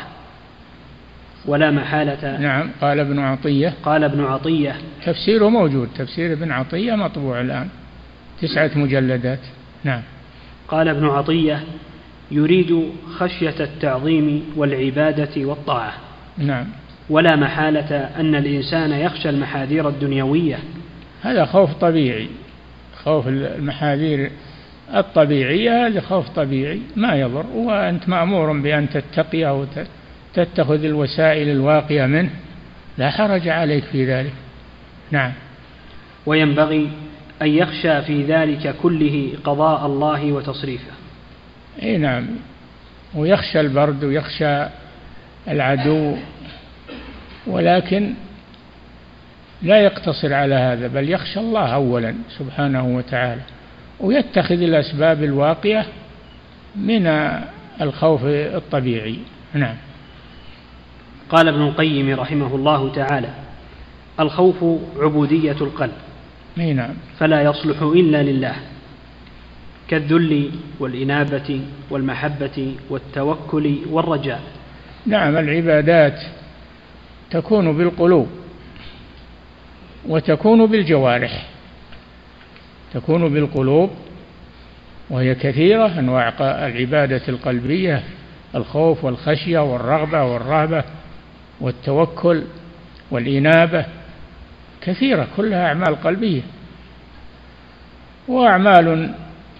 ولا محالة. نعم قال ابن عطية. قال ابن عطية تفسيره موجود تفسير ابن عطية مطبوع الآن تسعة مجلدات. نعم. قال ابن عطية يريد خشية التعظيم والعبادة والطاعة. نعم. ولا محالة أن الإنسان يخشى المحاذير الدنيوية. هذا خوف طبيعي. خوف المحاذير الطبيعية هذا خوف طبيعي ما يضر. وأنت مأمور بأن تتقي أو تتخذ الوسائل الواقية منه. لا حرج عليك في ذلك. نعم. وينبغي أن يخشى في ذلك كله قضاء الله وتصريفه. إي نعم. ويخشى البرد ويخشى العدو. ولكن لا يقتصر على هذا بل يخشى الله اولا سبحانه وتعالى ويتخذ الأسباب الواقية من الخوف الطبيعي. نعم. قال ابن القيم رحمه الله تعالى الخوف عبودية القلب. نعم. فلا يصلح إلا لله كالذل والإنابة والمحبة والتوكل والرجاء. نعم العبادات تكون بالقلوب وتكون بالجوارح. تكون بالقلوب وهي كثيرة أنواع العبادة القلبية الخوف والخشية والرغبة والرهبة والتوكل والإنابة كثيرة كلها أعمال قلبية. وأعمال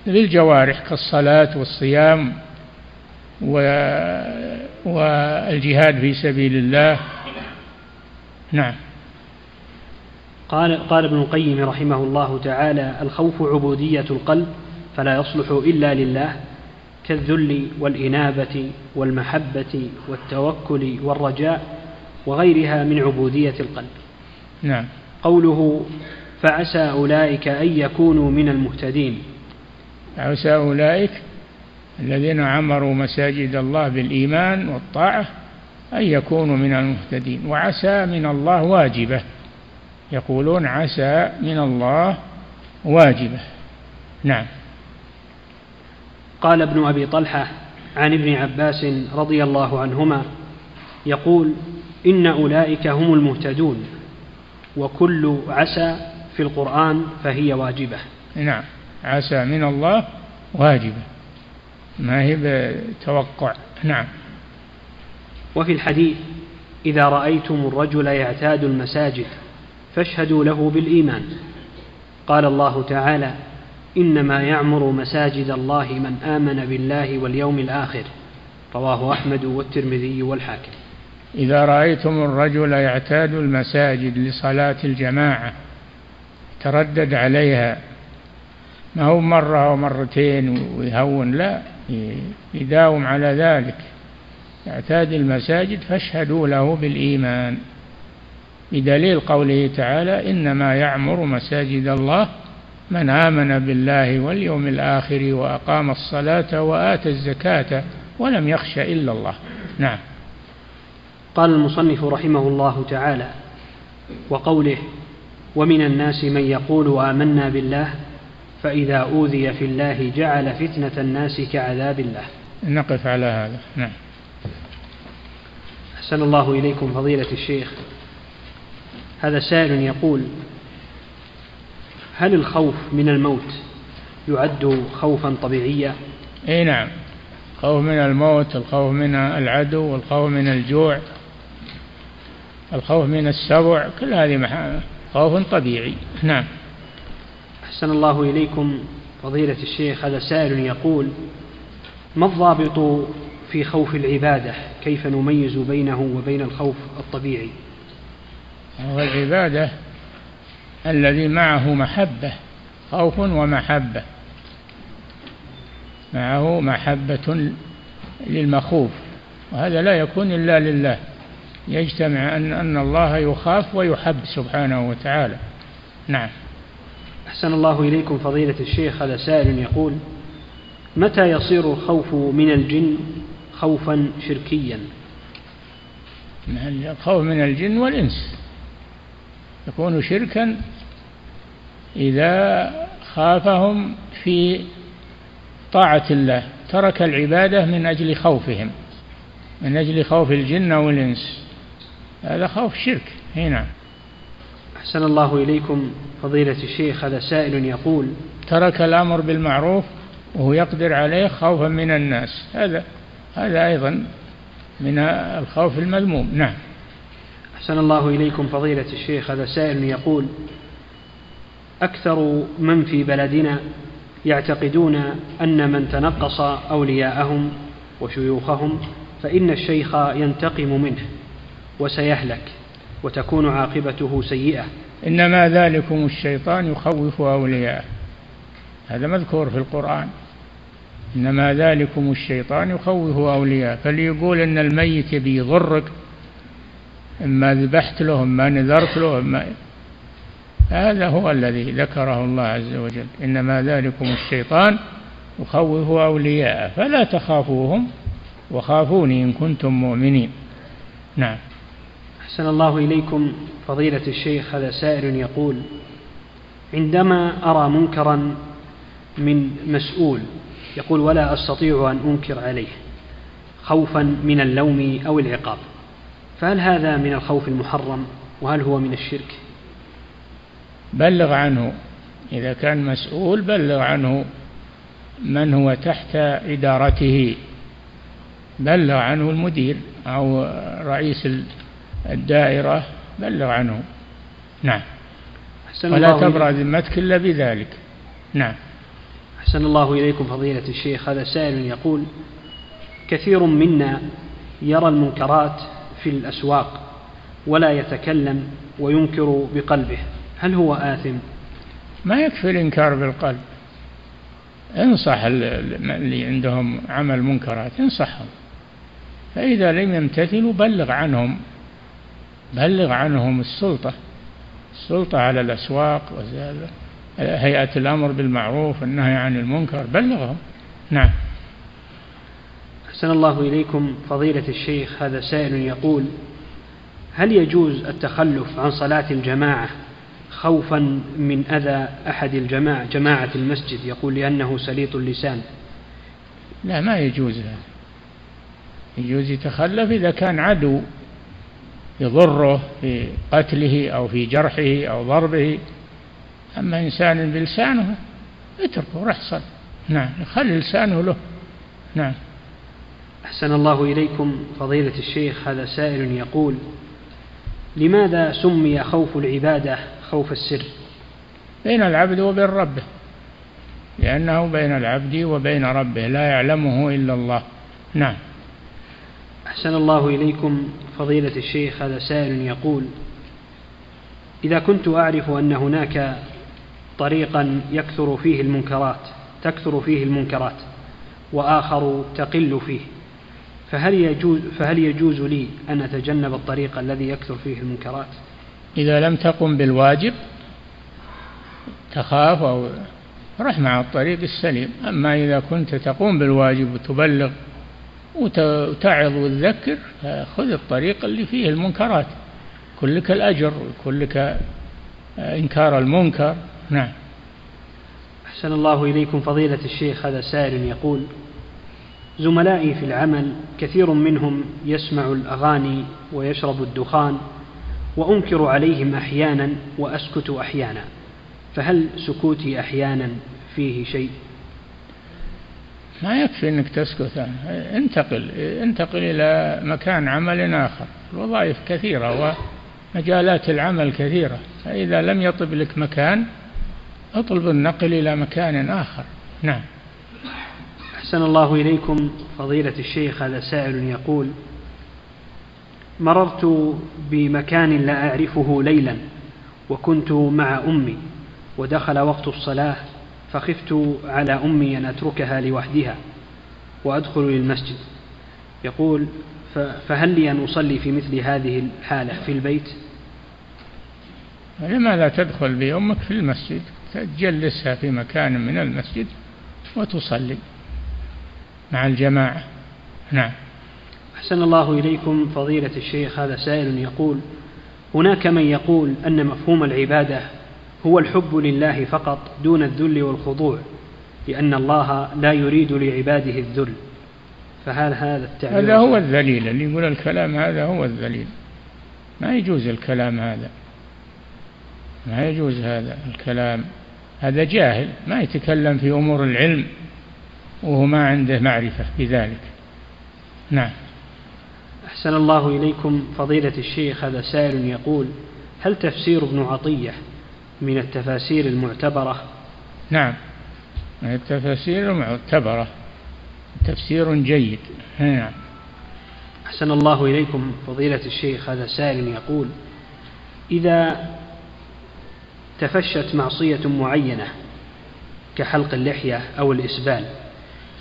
للجوارح كالصلاة والصيام والجهاد في سبيل الله نعم. قال قال ابن القيم رحمه الله تعالى الخوف عبودية القلب فلا يصلح إلا لله كالذل والإنابة والمحبة والتوكل والرجاء وغيرها من عبودية القلب. نعم. قوله فعسى أولئك أن يكونوا من المهتدين. عسى أولئك الذين عمروا مساجد الله بالإيمان والطاعة أن يكونوا من المهتدين. وعسى من الله واجبة. يقولون عسى من الله واجبة. نعم. قال ابن أبي طلحة عن ابن عباس رضي الله عنهما يقول إن أولئك هم المهتدون وكل عسى في القرآن فهي واجبة. نعم. عسى من الله واجبة. ما هي بتوقع؟ نعم. وفي الحديث إذا رأيتم الرجل يعتاد المساجد فاشهدوا له بالإيمان. قال الله تعالى إنما يعمر مساجد الله من آمن بالله واليوم الآخر. رواه أحمد والترمذي والحاكم. إذا رأيتم الرجل يعتاد المساجد لصلاة الجماعة تردد عليها. ما هو مرة أو مرتين ويهون لا يداوم على ذلك. يعتاد المساجد فاشهدوا له بالإيمان. بدليل قوله تعالى إنما يعمر مساجد الله من آمن بالله واليوم الآخر وأقام الصلاة وآتى الزكاة ولم يخش إلا الله. نعم. قال المصنف رحمه الله تعالى وقوله ومن الناس من يقول آمنا بالله فإذا أوذي في الله جعل فتنة الناس كعذاب الله. نقف على هذا. نعم. أحسن الله إليكم فضيلة الشيخ. هذا سائل يقول هل الخوف من الموت يعد خوفا طبيعيا؟ إي نعم. خوف من الموت الخوف من العدو والخوف من الجوع الخوف من السبع كل هذه خوف طبيعي. نعم. أحسن الله إليكم فضيلة الشيخ. هذا سائل يقول ما الضابط في خوف العبادة كيف نميز بينه وبين الخوف الطبيعي؟ هو العبادة الذي معه محبة خوف ومحبة. معه محبة للمخوف وهذا لا يكون إلا لله. يجتمع أن أن الله يخاف ويحب سبحانه وتعالى. نعم. أحسن الله إليكم فضيلة الشيخ هذا سائل يقول متى يصير الخوف من الجن؟ خوفا شركيا. الخوف من الجن والإنس. يكون شركا إذا خافهم في طاعة الله ترك العبادة من أجل خوفهم من أجل خوف الجن والإنس. هذا خوف شرك. هنا أحسن الله إليكم فضيلة الشيخ. هذا سائل يقول ترك الأمر بالمعروف وهو يقدر عليه خوفا من الناس. هذا هذا أيضا من الخوف المذموم. نعم. أحسن الله إليكم فضيلة الشيخ. هذا سائل يقول أكثر من في بلدنا يعتقدون أن من تنقص أولياءهم وشيوخهم فإن الشيخ ينتقم منه وسيهلك وتكون عاقبته سيئة. إنما ذلكم الشيطان يخوف أولياءه. هذا مذكور في القرآن. إنما ذلكم الشيطان يخوف أولياءه. فليقول إن الميت بيضرك إما ذبحت له إما نذرت له إما هذا هو الذي ذكره الله عز وجل. إنما ذلكم الشيطان يخوف أولياءه. فلا تخافوهم وخافوني إن كنتم مؤمنين. نعم. أحسن الله إليكم فضيلة الشيخ هذا سائل يقول عندما أرى منكرا من مسؤول يقول ولا أستطيع أن أنكر عليه خوفا من اللوم أو العقاب. فهل هذا من الخوف المحرم وهل هو من الشرك؟ بلغ عنه. إذا كان مسؤول بلغ عنه من هو تحت إدارته. بلغ عنه المدير أو رئيس الدائرة بلغ عنه. نعم. ولا تبرأ ذمتك إلا بذلك. نعم. أحسن الله إليكم فضيلة الشيخ. هذا سائل يقول كثير منا يرى المنكرات في الأسواق ولا يتكلم وينكر بقلبه. هل هو آثم؟ ما يكفي الإنكار بالقلب. انصح اللي عندهم عمل منكرات انصحهم. فإذا لم يمتثلوا بلغ عنهم بلغ عنهم السلطة. السلطة على الأسواق هيئة الأمر بالمعروف والنهي عن المنكر. بلغهم. نعم. أحسن الله إليكم فضيلة الشيخ هذا سائل يقول هل يجوز التخلف عن صلاة الجماعة خوفا من أذى أحد الجماعة جماعة المسجد؟ يقول لأنه سليط اللسان. لا ما يجوز هذا. يجوز يتخلف إذا كان عدو يضره في قتله أو في جرحه أو ضربه. أما إنسان بلسانه اتركه روح صل. نعم خلي لسانه له. نعم. أحسن الله إليكم فضيلة الشيخ هذا سائل يقول لماذا سمي خوف العبادة خوف السر؟ بين العبد وبين ربه. لأنه بين العبد وبين ربه لا يعلمه إلا الله. نعم. أحسن الله إليكم فضيلة الشيخ هذا سائل يقول إذا كنت أعرف أن هناك طريقا يكثر فيه المنكرات تكثر فيه المنكرات وآخر تقل فيه. فهل يجوز فهل يجوز لي أن أتجنب الطريق الذي يكثر فيه المنكرات؟ إذا لم تقم بالواجب تخاف أو رح مع الطريق السليم. أما إذا كنت تقوم بالواجب وتبلغ وتعظ وتذكر فخذ الطريق اللي فيه المنكرات. كلك الأجر كلك إنكار المنكر. نعم. أحسن الله إليكم فضيلة الشيخ هذا سائل يقول زملائي في العمل كثير منهم يسمع الأغاني ويشرب الدخان وأنكر عليهم أحيانا وأسكت أحيانا فهل سكوتي أحيانا فيه شيء؟ ما يكفي أنك تسكت. انتقل انتقل إلى مكان عمل آخر. الوظائف كثيرة مجالات العمل كثيرة فإذا لم يطب لك مكان أطلب النقل إلى مكان آخر. نعم. أحسن الله إليكم فضيلة الشيخ هذا سائل يقول مررت بمكان لا أعرفه ليلا وكنت مع أمي ودخل وقت الصلاة فخفت على أمي أن أتركها لوحدها وأدخل للمسجد. يقول فهل لي أن أصلي في مثل هذه الحالة في البيت؟ لماذا تدخل بأمك في المسجد؟ تجلسها في مكان من المسجد وتصلي مع الجماعة. نعم. أحسن الله إليكم فضيلة الشيخ هذا سائل يقول هناك من يقول أن مفهوم العبادة هو الحب لله فقط دون الذل والخضوع لأن الله لا يريد لعباده الذل. فهل هذا التعبير هذا هو الذليل اللي يقول الكلام هذا هو الذليل. ما يجوز الكلام هذا. ما يجوز هذا الكلام. هذا جاهل ما يتكلم في أمور العلم وهو ما عنده معرفة بذلك. نعم. أحسن الله إليكم فضيلة الشيخ هذا سائل يقول هل تفسير ابن عطية من التفاسير المعتبرة؟ نعم. من التفاسير المعتبرة. تفسير جيد. نعم. أحسن الله إليكم فضيلة الشيخ هذا سائل يقول إذا تفشت معصية معينة كحلق اللحية أو الإسبال.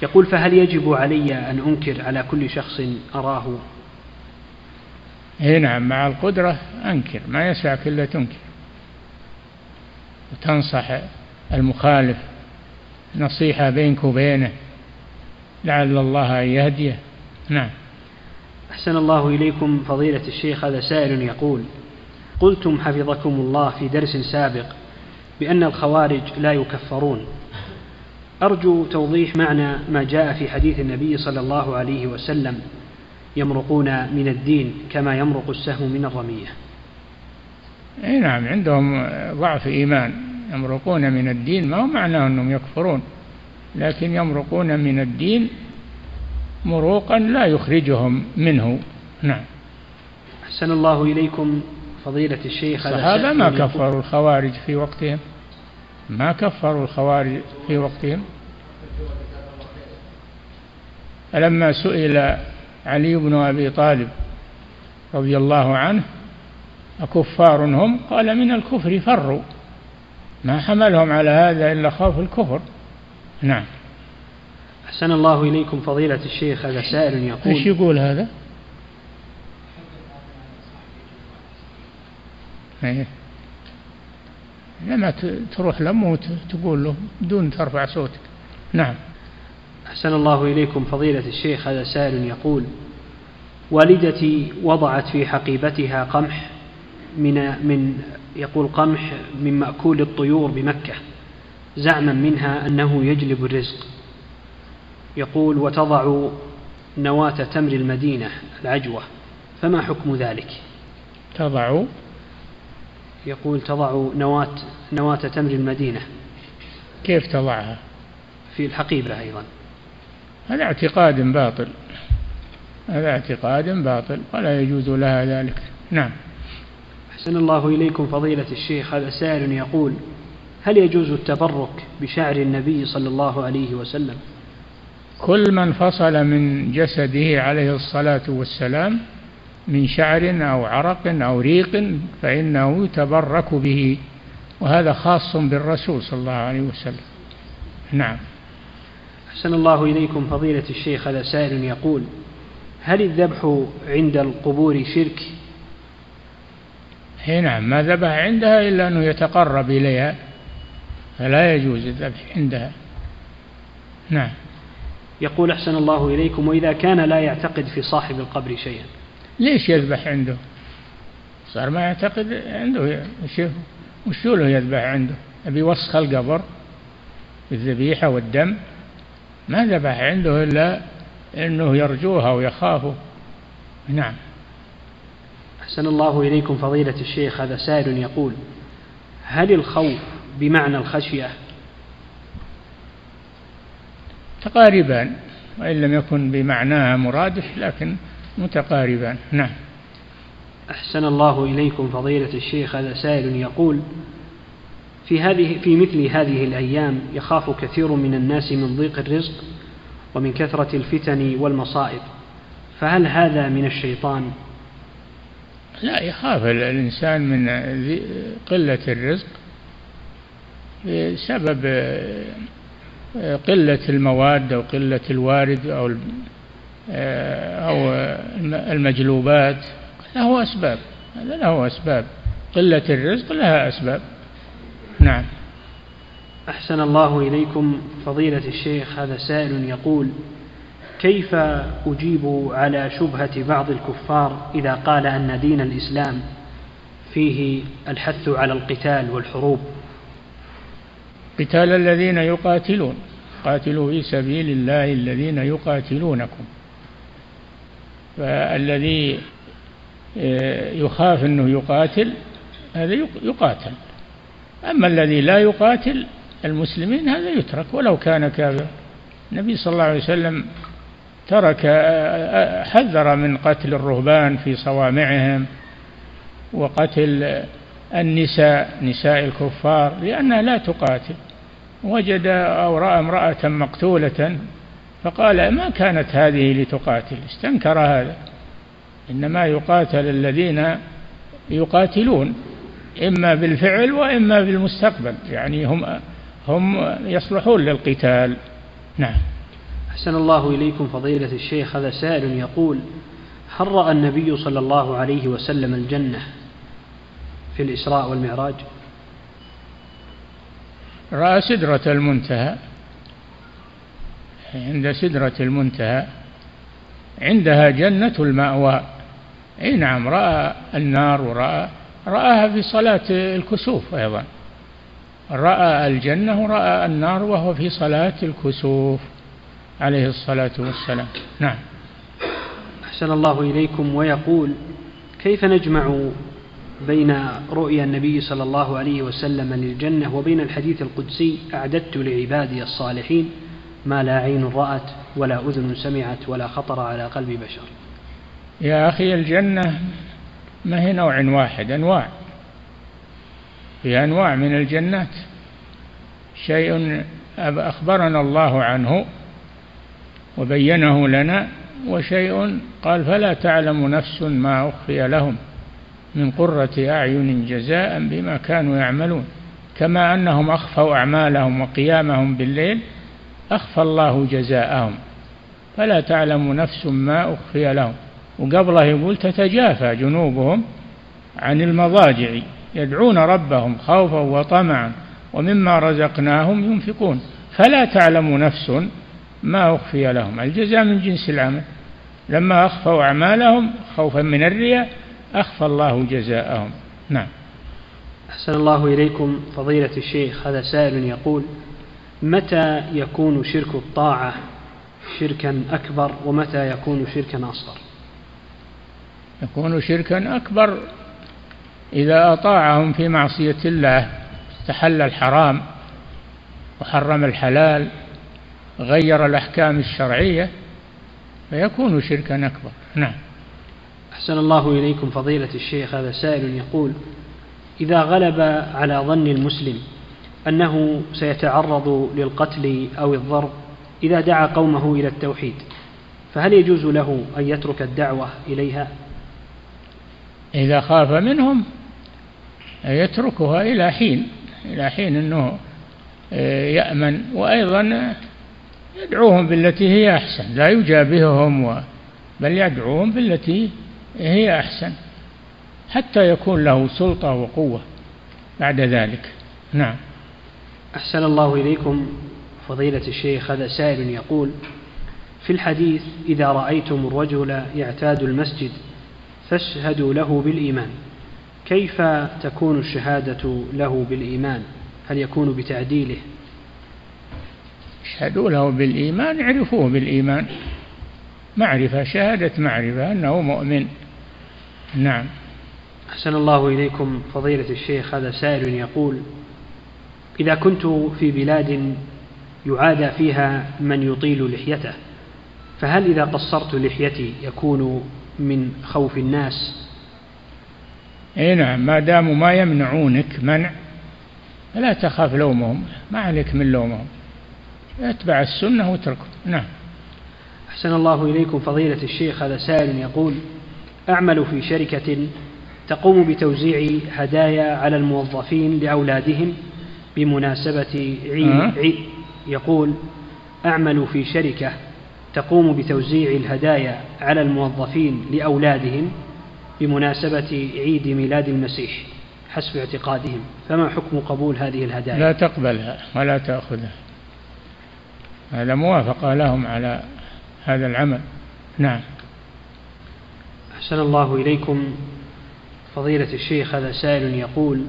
يقول فهل يجب علي أن أنكر على كل شخص أراه؟ اي نعم مع القدرة أنكر ما يسعك إلا تنكر. وتنصح المخالف نصيحة بينك وبينه لعل الله أن يهديه. نعم. أحسن الله إليكم فضيلة الشيخ هذا سائل يقول قلتم حفظكم الله في درس سابق بأن الخوارج لا يكفرون. أرجو توضيح معنى ما جاء في حديث النبي صلى الله عليه وسلم يمرقون من الدين كما يمرق السهم من الرمية. إي نعم عندهم ضعف إيمان. يمرقون من الدين ما هو معناه أنهم يكفرون؟ لكن يمرقون من الدين مروقا لا يخرجهم منه. نعم. أحسن الله إليكم. فضيلة الشيخ الصحابة ما كفروا الخوارج في وقتهم؟ ما كفروا الخوارج في وقتهم؟ فلما سئل علي بن أبي طالب رضي الله عنه أكفار هم؟ قال من الكفر فروا. ما حملهم على هذا إلا خوف الكفر. نعم. أحسن الله إليكم فضيلة الشيخ هذا سائل يقول إيش يقول هذا؟ إيه لما تروح لمه وتقول له بدون ترفع صوتك. نعم. أحسن الله إليكم فضيلة الشيخ هذا سائل يقول والدتي وضعت في حقيبتها قمح من من يقول قمح من مأكول الطيور بمكة زعما منها أنه يجلب الرزق. يقول وتضع نواة تمر المدينة العجوة فما حكم ذلك؟ تضع يقول تضع نواة نواة تمر المدينة. كيف تضعها؟ في الحقيبة أيضا. هذا اعتقاد باطل. هذا اعتقاد باطل ولا يجوز لها ذلك. نعم. أحسن الله إليكم فضيلة الشيخ. هذا سائل يقول هل يجوز التبرك بشعر النبي صلى الله عليه وسلم؟ كل من فصل من جسده عليه الصلاة والسلام من شعر أو عرق أو ريق فإنه يتبرك به وهذا خاص بالرسول صلى الله عليه وسلم. نعم. أحسن الله إليكم فضيلة الشيخ هذا سائل يقول هل الذبح عند القبور شرك؟ هي نعم ما ذبح عندها إلا أنه يتقرب إليها فلا يجوز الذبح عندها. نعم. يقول أحسن الله إليكم وإذا كان لا يعتقد في صاحب القبر شيئا ليش يذبح عنده؟ صار ما يعتقد عنده شوف وش له يذبح عنده؟ أبي وسخ القبر بالذبيحة والدم. ما ذبح عنده إلا أنه يرجوها ويخافه. نعم. أحسن الله إليكم فضيلة الشيخ هذا سائل يقول هل الخوف بمعنى الخشية؟ متقاربان وإن لم يكن بمعناها مرادف لكن متقاربان. نعم. أحسن الله إليكم فضيلة الشيخ. هذا سائل يقول في هذه في مثل هذه الأيام يخاف كثير من الناس من ضيق الرزق ومن كثرة الفتن والمصائب. فهل هذا من الشيطان؟ لا يخاف الإنسان من قلة الرزق بسبب قلة المواد أو قلة الوارد أو أو المجلوبات له أسباب هذا له أسباب. قلة الرزق لها أسباب. نعم. أحسن الله إليكم فضيلة الشيخ هذا سائل يقول كيف أجيب على شبهة بعض الكفار إذا قال أن دين الإسلام فيه الحث على القتال والحروب؟ قتال الذين يقاتلون. قاتلوا في سبيل الله الذين يقاتلونكم. فالذي آه، يخاف انه يقاتل هذا يقاتل. أما الذي لا يقاتل المسلمين هذا يترك. ولو كان كافرا. النبي صلى الله عليه وسلم ترك آه، حذر من قتل الرهبان في صوامعهم وقتل النساء نساء الكفار لأنها لا تقاتل. وجد أو رأى امرأة مقتولة فقال ما كانت هذه لتقاتل؟ استنكر هذا. إنما يقاتل الذين يقاتلون إما بالفعل وإما بالمستقبل. يعني هم هم يصلحون للقتال. نعم. أحسن الله إليكم فضيلة الشيخ. هذا سائل يقول هل رأى النبي صلى الله عليه وسلم الجنة في الإسراء والمعراج؟ رأى سدرة المنتهى. عند سدرة المنتهى عندها جنة المأوى. إي نعم رأى النار ورأى رآها في صلاة الكسوف أيضا. رأى الجنة ورأى النار وهو في صلاة الكسوف عليه الصلاة والسلام. نعم. أحسن الله إليكم ويقول كيف نجمع بين رؤيا النبي صلى الله عليه وسلم للجنة وبين الحديث القدسي أعددت لعبادي الصالحين؟ ما لا عين رأت ولا أذن سمعت ولا خطر على قلب بشر. يا أخي الجنة ما هي نوع واحد أنواع. في أنواع من الجنات. شيء أخبرنا الله عنه وبينه لنا وشيء قال فلا تعلم نفس ما أخفي لهم من قرة أعين جزاء بما كانوا يعملون. كما أنهم أخفوا أعمالهم وقيامهم بالليل أخفى الله جزاءهم. فلا تعلم نفس ما أخفي لهم. وقبله يقول تتجافى جنوبهم عن المضاجع يدعون ربهم خوفا وطمعا ومما رزقناهم ينفقون. فلا تعلم نفس ما أخفي لهم. الجزاء من جنس العمل. لما أخفوا أعمالهم خوفا من الرياء أخفى الله جزاءهم. نعم. أحسن الله إليكم فضيلة الشيخ هذا سائل يقول متى يكون شرك الطاعة شركا أكبر ومتى يكون شركا أصغر؟ يكون شركا أكبر إذا أطاعهم في معصية الله استحل الحرام وحرم الحلال غير الأحكام الشرعية فيكون شركا أكبر. نعم. أحسن الله إليكم فضيلة الشيخ هذا سائل يقول إذا غلب على ظن المسلم أنه سيتعرض للقتل أو الضرب إذا دعا قومه إلى التوحيد. فهل يجوز له أن يترك الدعوة إليها؟ إذا خاف منهم يتركها إلى حين إلى حين أنه آه، يأمن. وأيضا يدعوهم بالتي هي أحسن. لا يجابههم بل يدعوهم بالتي هي أحسن. حتى يكون له سلطة وقوة بعد ذلك. نعم. أحسن الله إليكم فضيلة الشيخ هذا سائل يقول في الحديث إذا رأيتم الرجل يعتاد المسجد فاشهدوا له بالإيمان كيف تكون الشهادة له بالإيمان؟ هل يكون بتعديله؟ اشهدوا له بالإيمان اعرفوه بالإيمان. معرفة شهادة معرفة أنه مؤمن. نعم. أحسن الله إليكم فضيلة الشيخ هذا سائل يقول إذا كنت في بلاد يعادى فيها من يطيل لحيته فهل إذا قصرت لحيتي يكون من خوف الناس؟ إي نعم ما داموا ما يمنعونك منع فلا تخاف لومهم ما عليك من لومهم اتبع السنة واتركه نعم. أحسن الله إليكم فضيلة الشيخ هذا سائل يقول أعمل في شركة تقوم بتوزيع هدايا على الموظفين لأولادهم؟ بمناسبة عيد, أه؟ عيد يقول أعمل في شركة تقوم بتوزيع الهدايا على الموظفين لأولادهم بمناسبة عيد ميلاد المسيح حسب اعتقادهم. فما حكم قبول هذه الهدايا؟ لا تقبلها ولا تأخذها. هذا موافقة لهم على هذا العمل. نعم. أحسن الله إليكم. فضيلة الشيخ هذا سائل يقول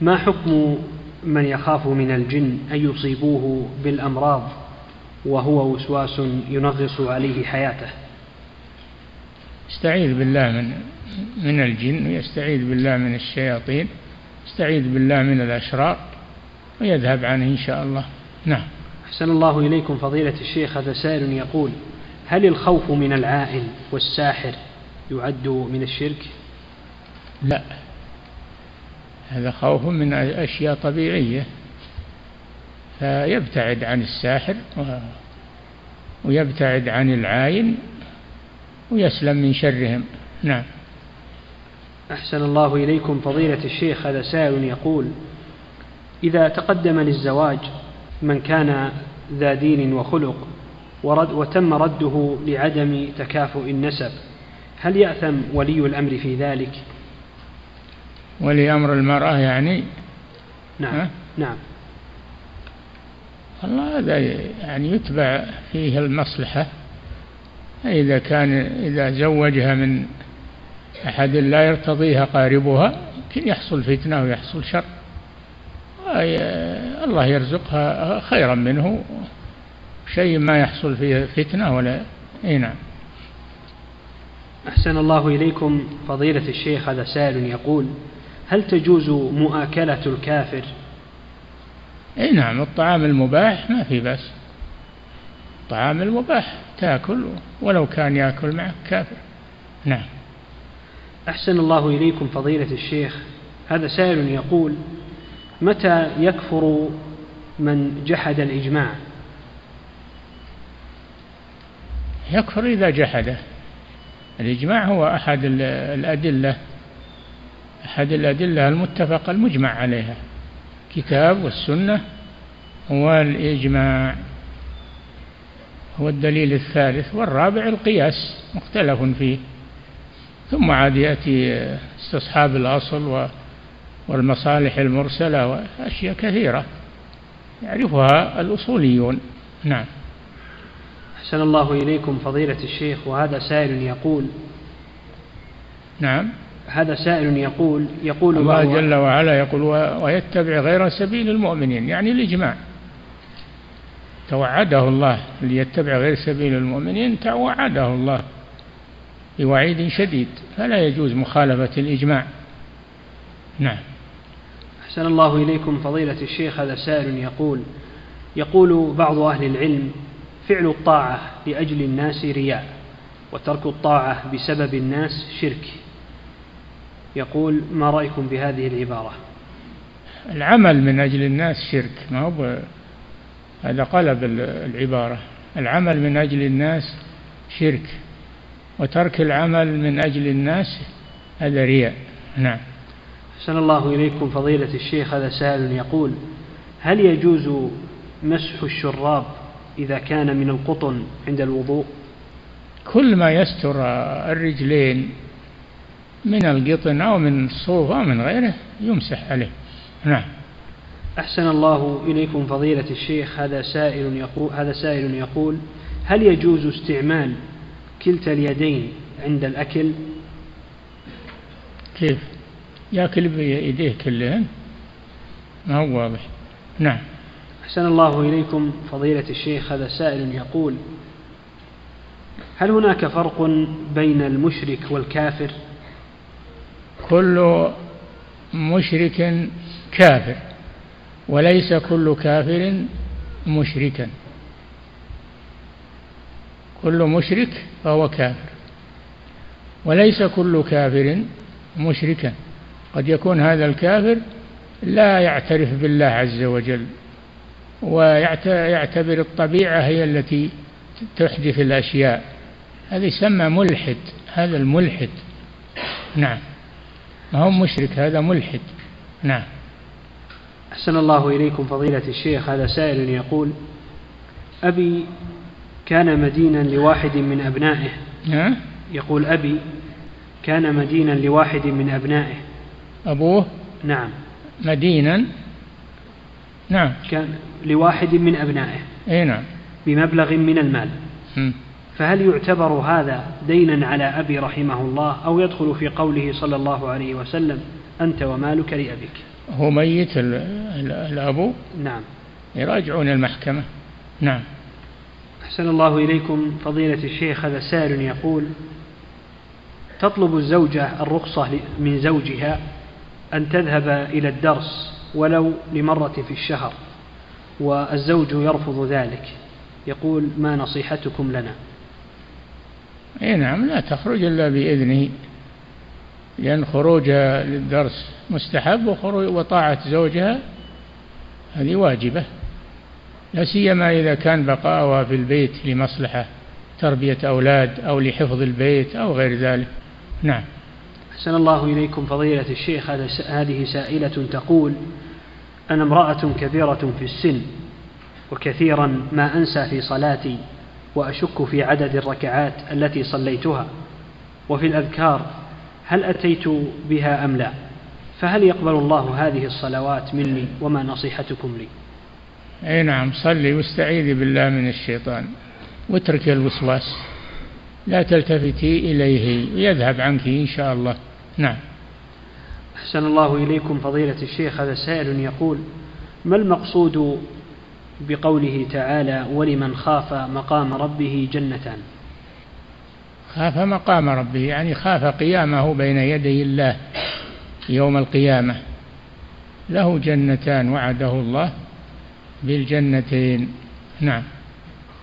ما حكم من يخاف من الجن أن يصيبوه بالأمراض وهو وسواس ينغص عليه حياته؟ يستعيذ بالله من من الجن ويستعيذ بالله من الشياطين يستعيذ بالله من الأشرار ويذهب عنه إن شاء الله. نعم. أحسن الله إليكم فضيلة الشيخ هذا سائل يقول هل الخوف من العائن والساحر يعد من الشرك؟ لا. هذا خوف من أشياء طبيعية فيبتعد عن الساحر ويبتعد عن العاين ويسلم من شرهم. نعم. أحسن الله إليكم فضيلة الشيخ هذا سائل يقول إذا تقدم للزواج من كان ذا دين وخلق ورد وتم رده لعدم تكافؤ النسب هل يأثم ولي الأمر في ذلك؟ ولي أمر المرأة يعني؟ نعم ها؟ نعم. الله هذا يعني يتبع فيه المصلحة. إذا كان إذا زوجها من أحد لا يرتضيها قاربها يمكن يحصل فتنة ويحصل شر. الله يرزقها خيرا منه. شيء ما يحصل فيه فتنة ولا أي نعم. أحسن الله إليكم فضيلة الشيخ هذا سائل يقول هل تجوز مؤاكلة الكافر؟ إي نعم الطعام المباح ما في بس الطعام المباح تأكل ولو كان يأكل معك كافر. نعم. أحسن الله إليكم فضيلة الشيخ. هذا سائل يقول متى يكفر من جحد الإجماع؟ يكفر إذا جحده. الإجماع هو أحد الأدلة أحد الأدلة المتفق المجمع عليها. كتاب والسنة والإجماع. هو الدليل الثالث. والرابع القياس مختلف فيه. ثم عاد يأتي استصحاب الأصل والمصالح المرسلة وأشياء كثيرة. يعرفها الأصوليون. نعم. أحسن الله إليكم فضيلة الشيخ وهذا سائل يقول نعم. هذا سائل يقول يقول الله جل وعلا يقول ويتبع غير سبيل المؤمنين. يعني الإجماع. توعده الله ليتبع غير سبيل المؤمنين توعده الله بوعيد شديد. فلا يجوز مخالفة الإجماع. نعم. أحسن الله إليكم فضيلة الشيخ. هذا سائل يقول يقول بعض أهل العلم فعل الطاعة لأجل الناس رياء وترك الطاعة بسبب الناس شرك. يقول ما رأيكم بهذه العبارة؟ العمل من أجل الناس شرك ما هو هذا قلب العبارة. العمل من أجل الناس شرك وترك العمل من أجل الناس هذا رياء. نعم. أحسن الله إليكم فضيلة الشيخ هذا سائل يقول هل يجوز مسح الشراب إذا كان من القطن عند الوضوء؟ كل ما يستر الرجلين من القطن أو من الصوف أو من غيره يمسح عليه نعم أحسن الله إليكم فضيلة الشيخ هذا سائل يقول هذا سائل يقول هل يجوز استعمال كلتا اليدين عند الأكل؟ كيف؟ يأكل بيديه كلهن؟ ما هو واضح نعم أحسن الله إليكم فضيلة الشيخ هذا سائل يقول هل هناك فرق بين المشرك والكافر كل مشرك كافر وليس كل كافر مشركا. كل مشرك فهو كافر وليس كل كافر مشركا. قد يكون هذا الكافر لا يعترف بالله عز وجل ويعتبر الطبيعة هي التي تحدث الأشياء. هذا يسمى ملحد هذا الملحد. نعم. ما هو مشرك هذا ملحد. نعم. أحسن الله إليكم فضيلة الشيخ هذا سائل يقول أبي كان مدينا لواحد من أبنائه. يقول أبي كان مدينا لواحد من أبنائه. أبوه؟ نعم. مدينا؟ نعم. كان لواحد من أبنائه. أي نعم. بمبلغ من المال. م. فهل يعتبر هذا دينا على أبي رحمه الله أو يدخل في قوله صلى الله عليه وسلم أنت ومالك لأبيك؟ هو ميت الأبو؟ نعم. يراجعون المحكمة. نعم. أحسن الله إليكم. فضيلة الشيخ هذا سائل يقول تطلب الزوجة الرخصة من زوجها أن تذهب إلى الدرس ولو لمرة في الشهر والزوج يرفض ذلك. يقول ما نصيحتكم لنا؟ إي نعم لا تخرج إلا بإذنه لأن خروجها للدرس مستحب وخروج وطاعة زوجها هذه واجبة لا سيما إذا كان بقاؤها في البيت لمصلحة تربية أولاد أو لحفظ البيت أو غير ذلك. نعم. أحسن الله إليكم فضيلة الشيخ هذه سائلة تقول أنا امرأة كبيرة في السن وكثيرا ما أنسى في صلاتي. وأشك في عدد الركعات التي صليتها وفي الأذكار هل أتيت بها أم لا؟ فهل يقبل الله هذه الصلوات مني وما نصيحتكم لي؟ أي نعم صلي واستعيذي بالله من الشيطان. واترك الوسواس. لا تلتفتي إليه يذهب عنك إن شاء الله. نعم. أحسن الله إليكم فضيلة الشيخ هذا سائل يقول ما المقصود بقوله تعالى ولمن خاف مقام ربه جنتان. خاف مقام ربه يعني خاف قيامه بين يدي الله يوم القيامة. له جنتان وعده الله بالجنتين. نعم.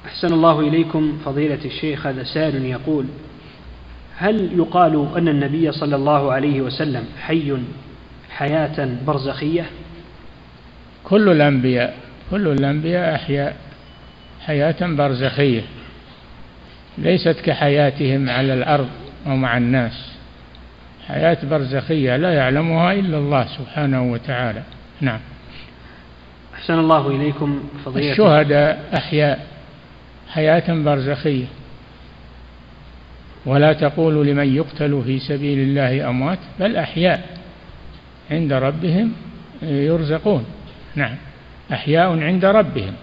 أحسن الله إليكم فضيلة الشيخ هذا سائل يقول هل يقال أن النبي صلى الله عليه وسلم حي حياة برزخية؟ كل الأنبياء كل الأنبياء أحياء حياة برزخية ليست كحياتهم على الأرض أو مع الناس. حياة برزخية لا يعلمها إلا الله سبحانه وتعالى. نعم. أحسن الله إليكم فضيلة. الشهداء أحياء حياة برزخية. ولا تقولوا لمن يقتل في سبيل الله أموات بل أحياء عند ربهم يرزقون. نعم. أحياء عند ربهم.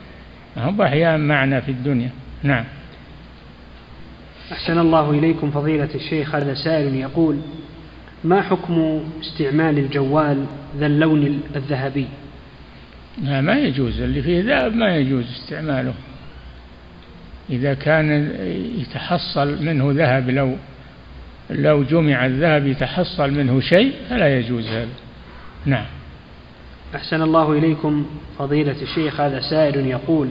هم أحياء معنا في الدنيا. نعم. أحسن الله إليكم فضيلة الشيخ هذا سائل يقول ما حكم استعمال الجوال ذا اللون الذهبي؟ لا ما يجوز. اللي فيه ذهب ما يجوز استعماله. إذا كان يتحصل منه ذهب لو لو جمع الذهب يتحصل منه شيء فلا يجوز هذا. نعم. أحسن الله إليكم فضيلة الشيخ هذا سائل يقول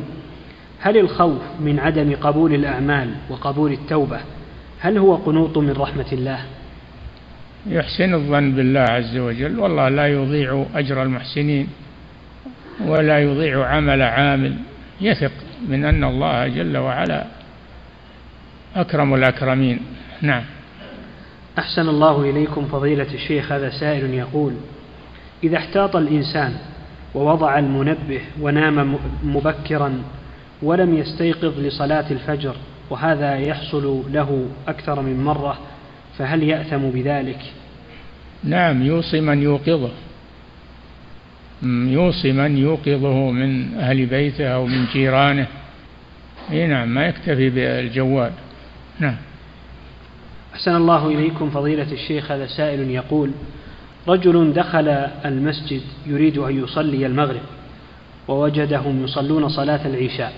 هل الخوف من عدم قبول الأعمال وقبول التوبة هل هو قنوط من رحمة الله؟ يحسن الظن بالله عز وجل والله لا يضيع أجر المحسنين ولا يضيع عمل عامل يثق من أن الله جل وعلا أكرم الأكرمين. نعم. أحسن الله إليكم فضيلة الشيخ هذا سائل يقول إذا احتاط الإنسان ووضع المنبه ونام مبكرا ولم يستيقظ لصلاة الفجر وهذا يحصل له أكثر من مرة فهل يأثم بذلك؟ نعم يوصي من يوقظه. يوصي من يوقظه من أهل بيته أو من جيرانه. إي نعم ما يكتفي بالجوال نعم. أحسن الله إليكم فضيلة الشيخ هذا سائل يقول رجل دخل المسجد يريد أن يصلي المغرب ووجدهم يصلون صلاة العشاء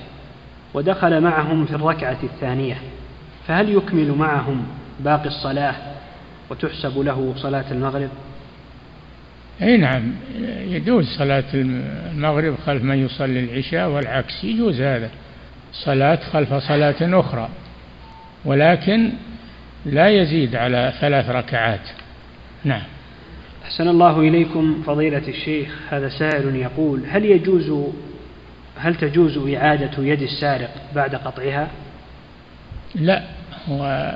ودخل معهم في الركعة الثانية فهل يكمل معهم باقي الصلاة وتحسب له صلاة المغرب؟ أي نعم يجوز صلاة المغرب خلف من يصلي العشاء والعكس يجوز هذا صلاة خلف صلاة أخرى ولكن لا يزيد على ثلاث ركعات. نعم. أحسن الله إليكم فضيلة الشيخ هذا سائل يقول هل يجوز هل تجوز إعادة يد السارق بعد قطعها؟ لا هو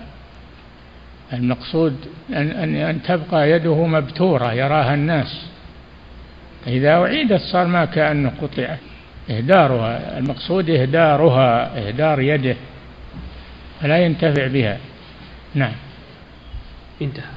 المقصود أن, أن, أن تبقى يده مبتورة يراها الناس. إذا أعيدت صار ما كأنه قطعت إهدارها المقصود إهدارها إهدار يده فلا ينتفع بها. نعم. انتهى.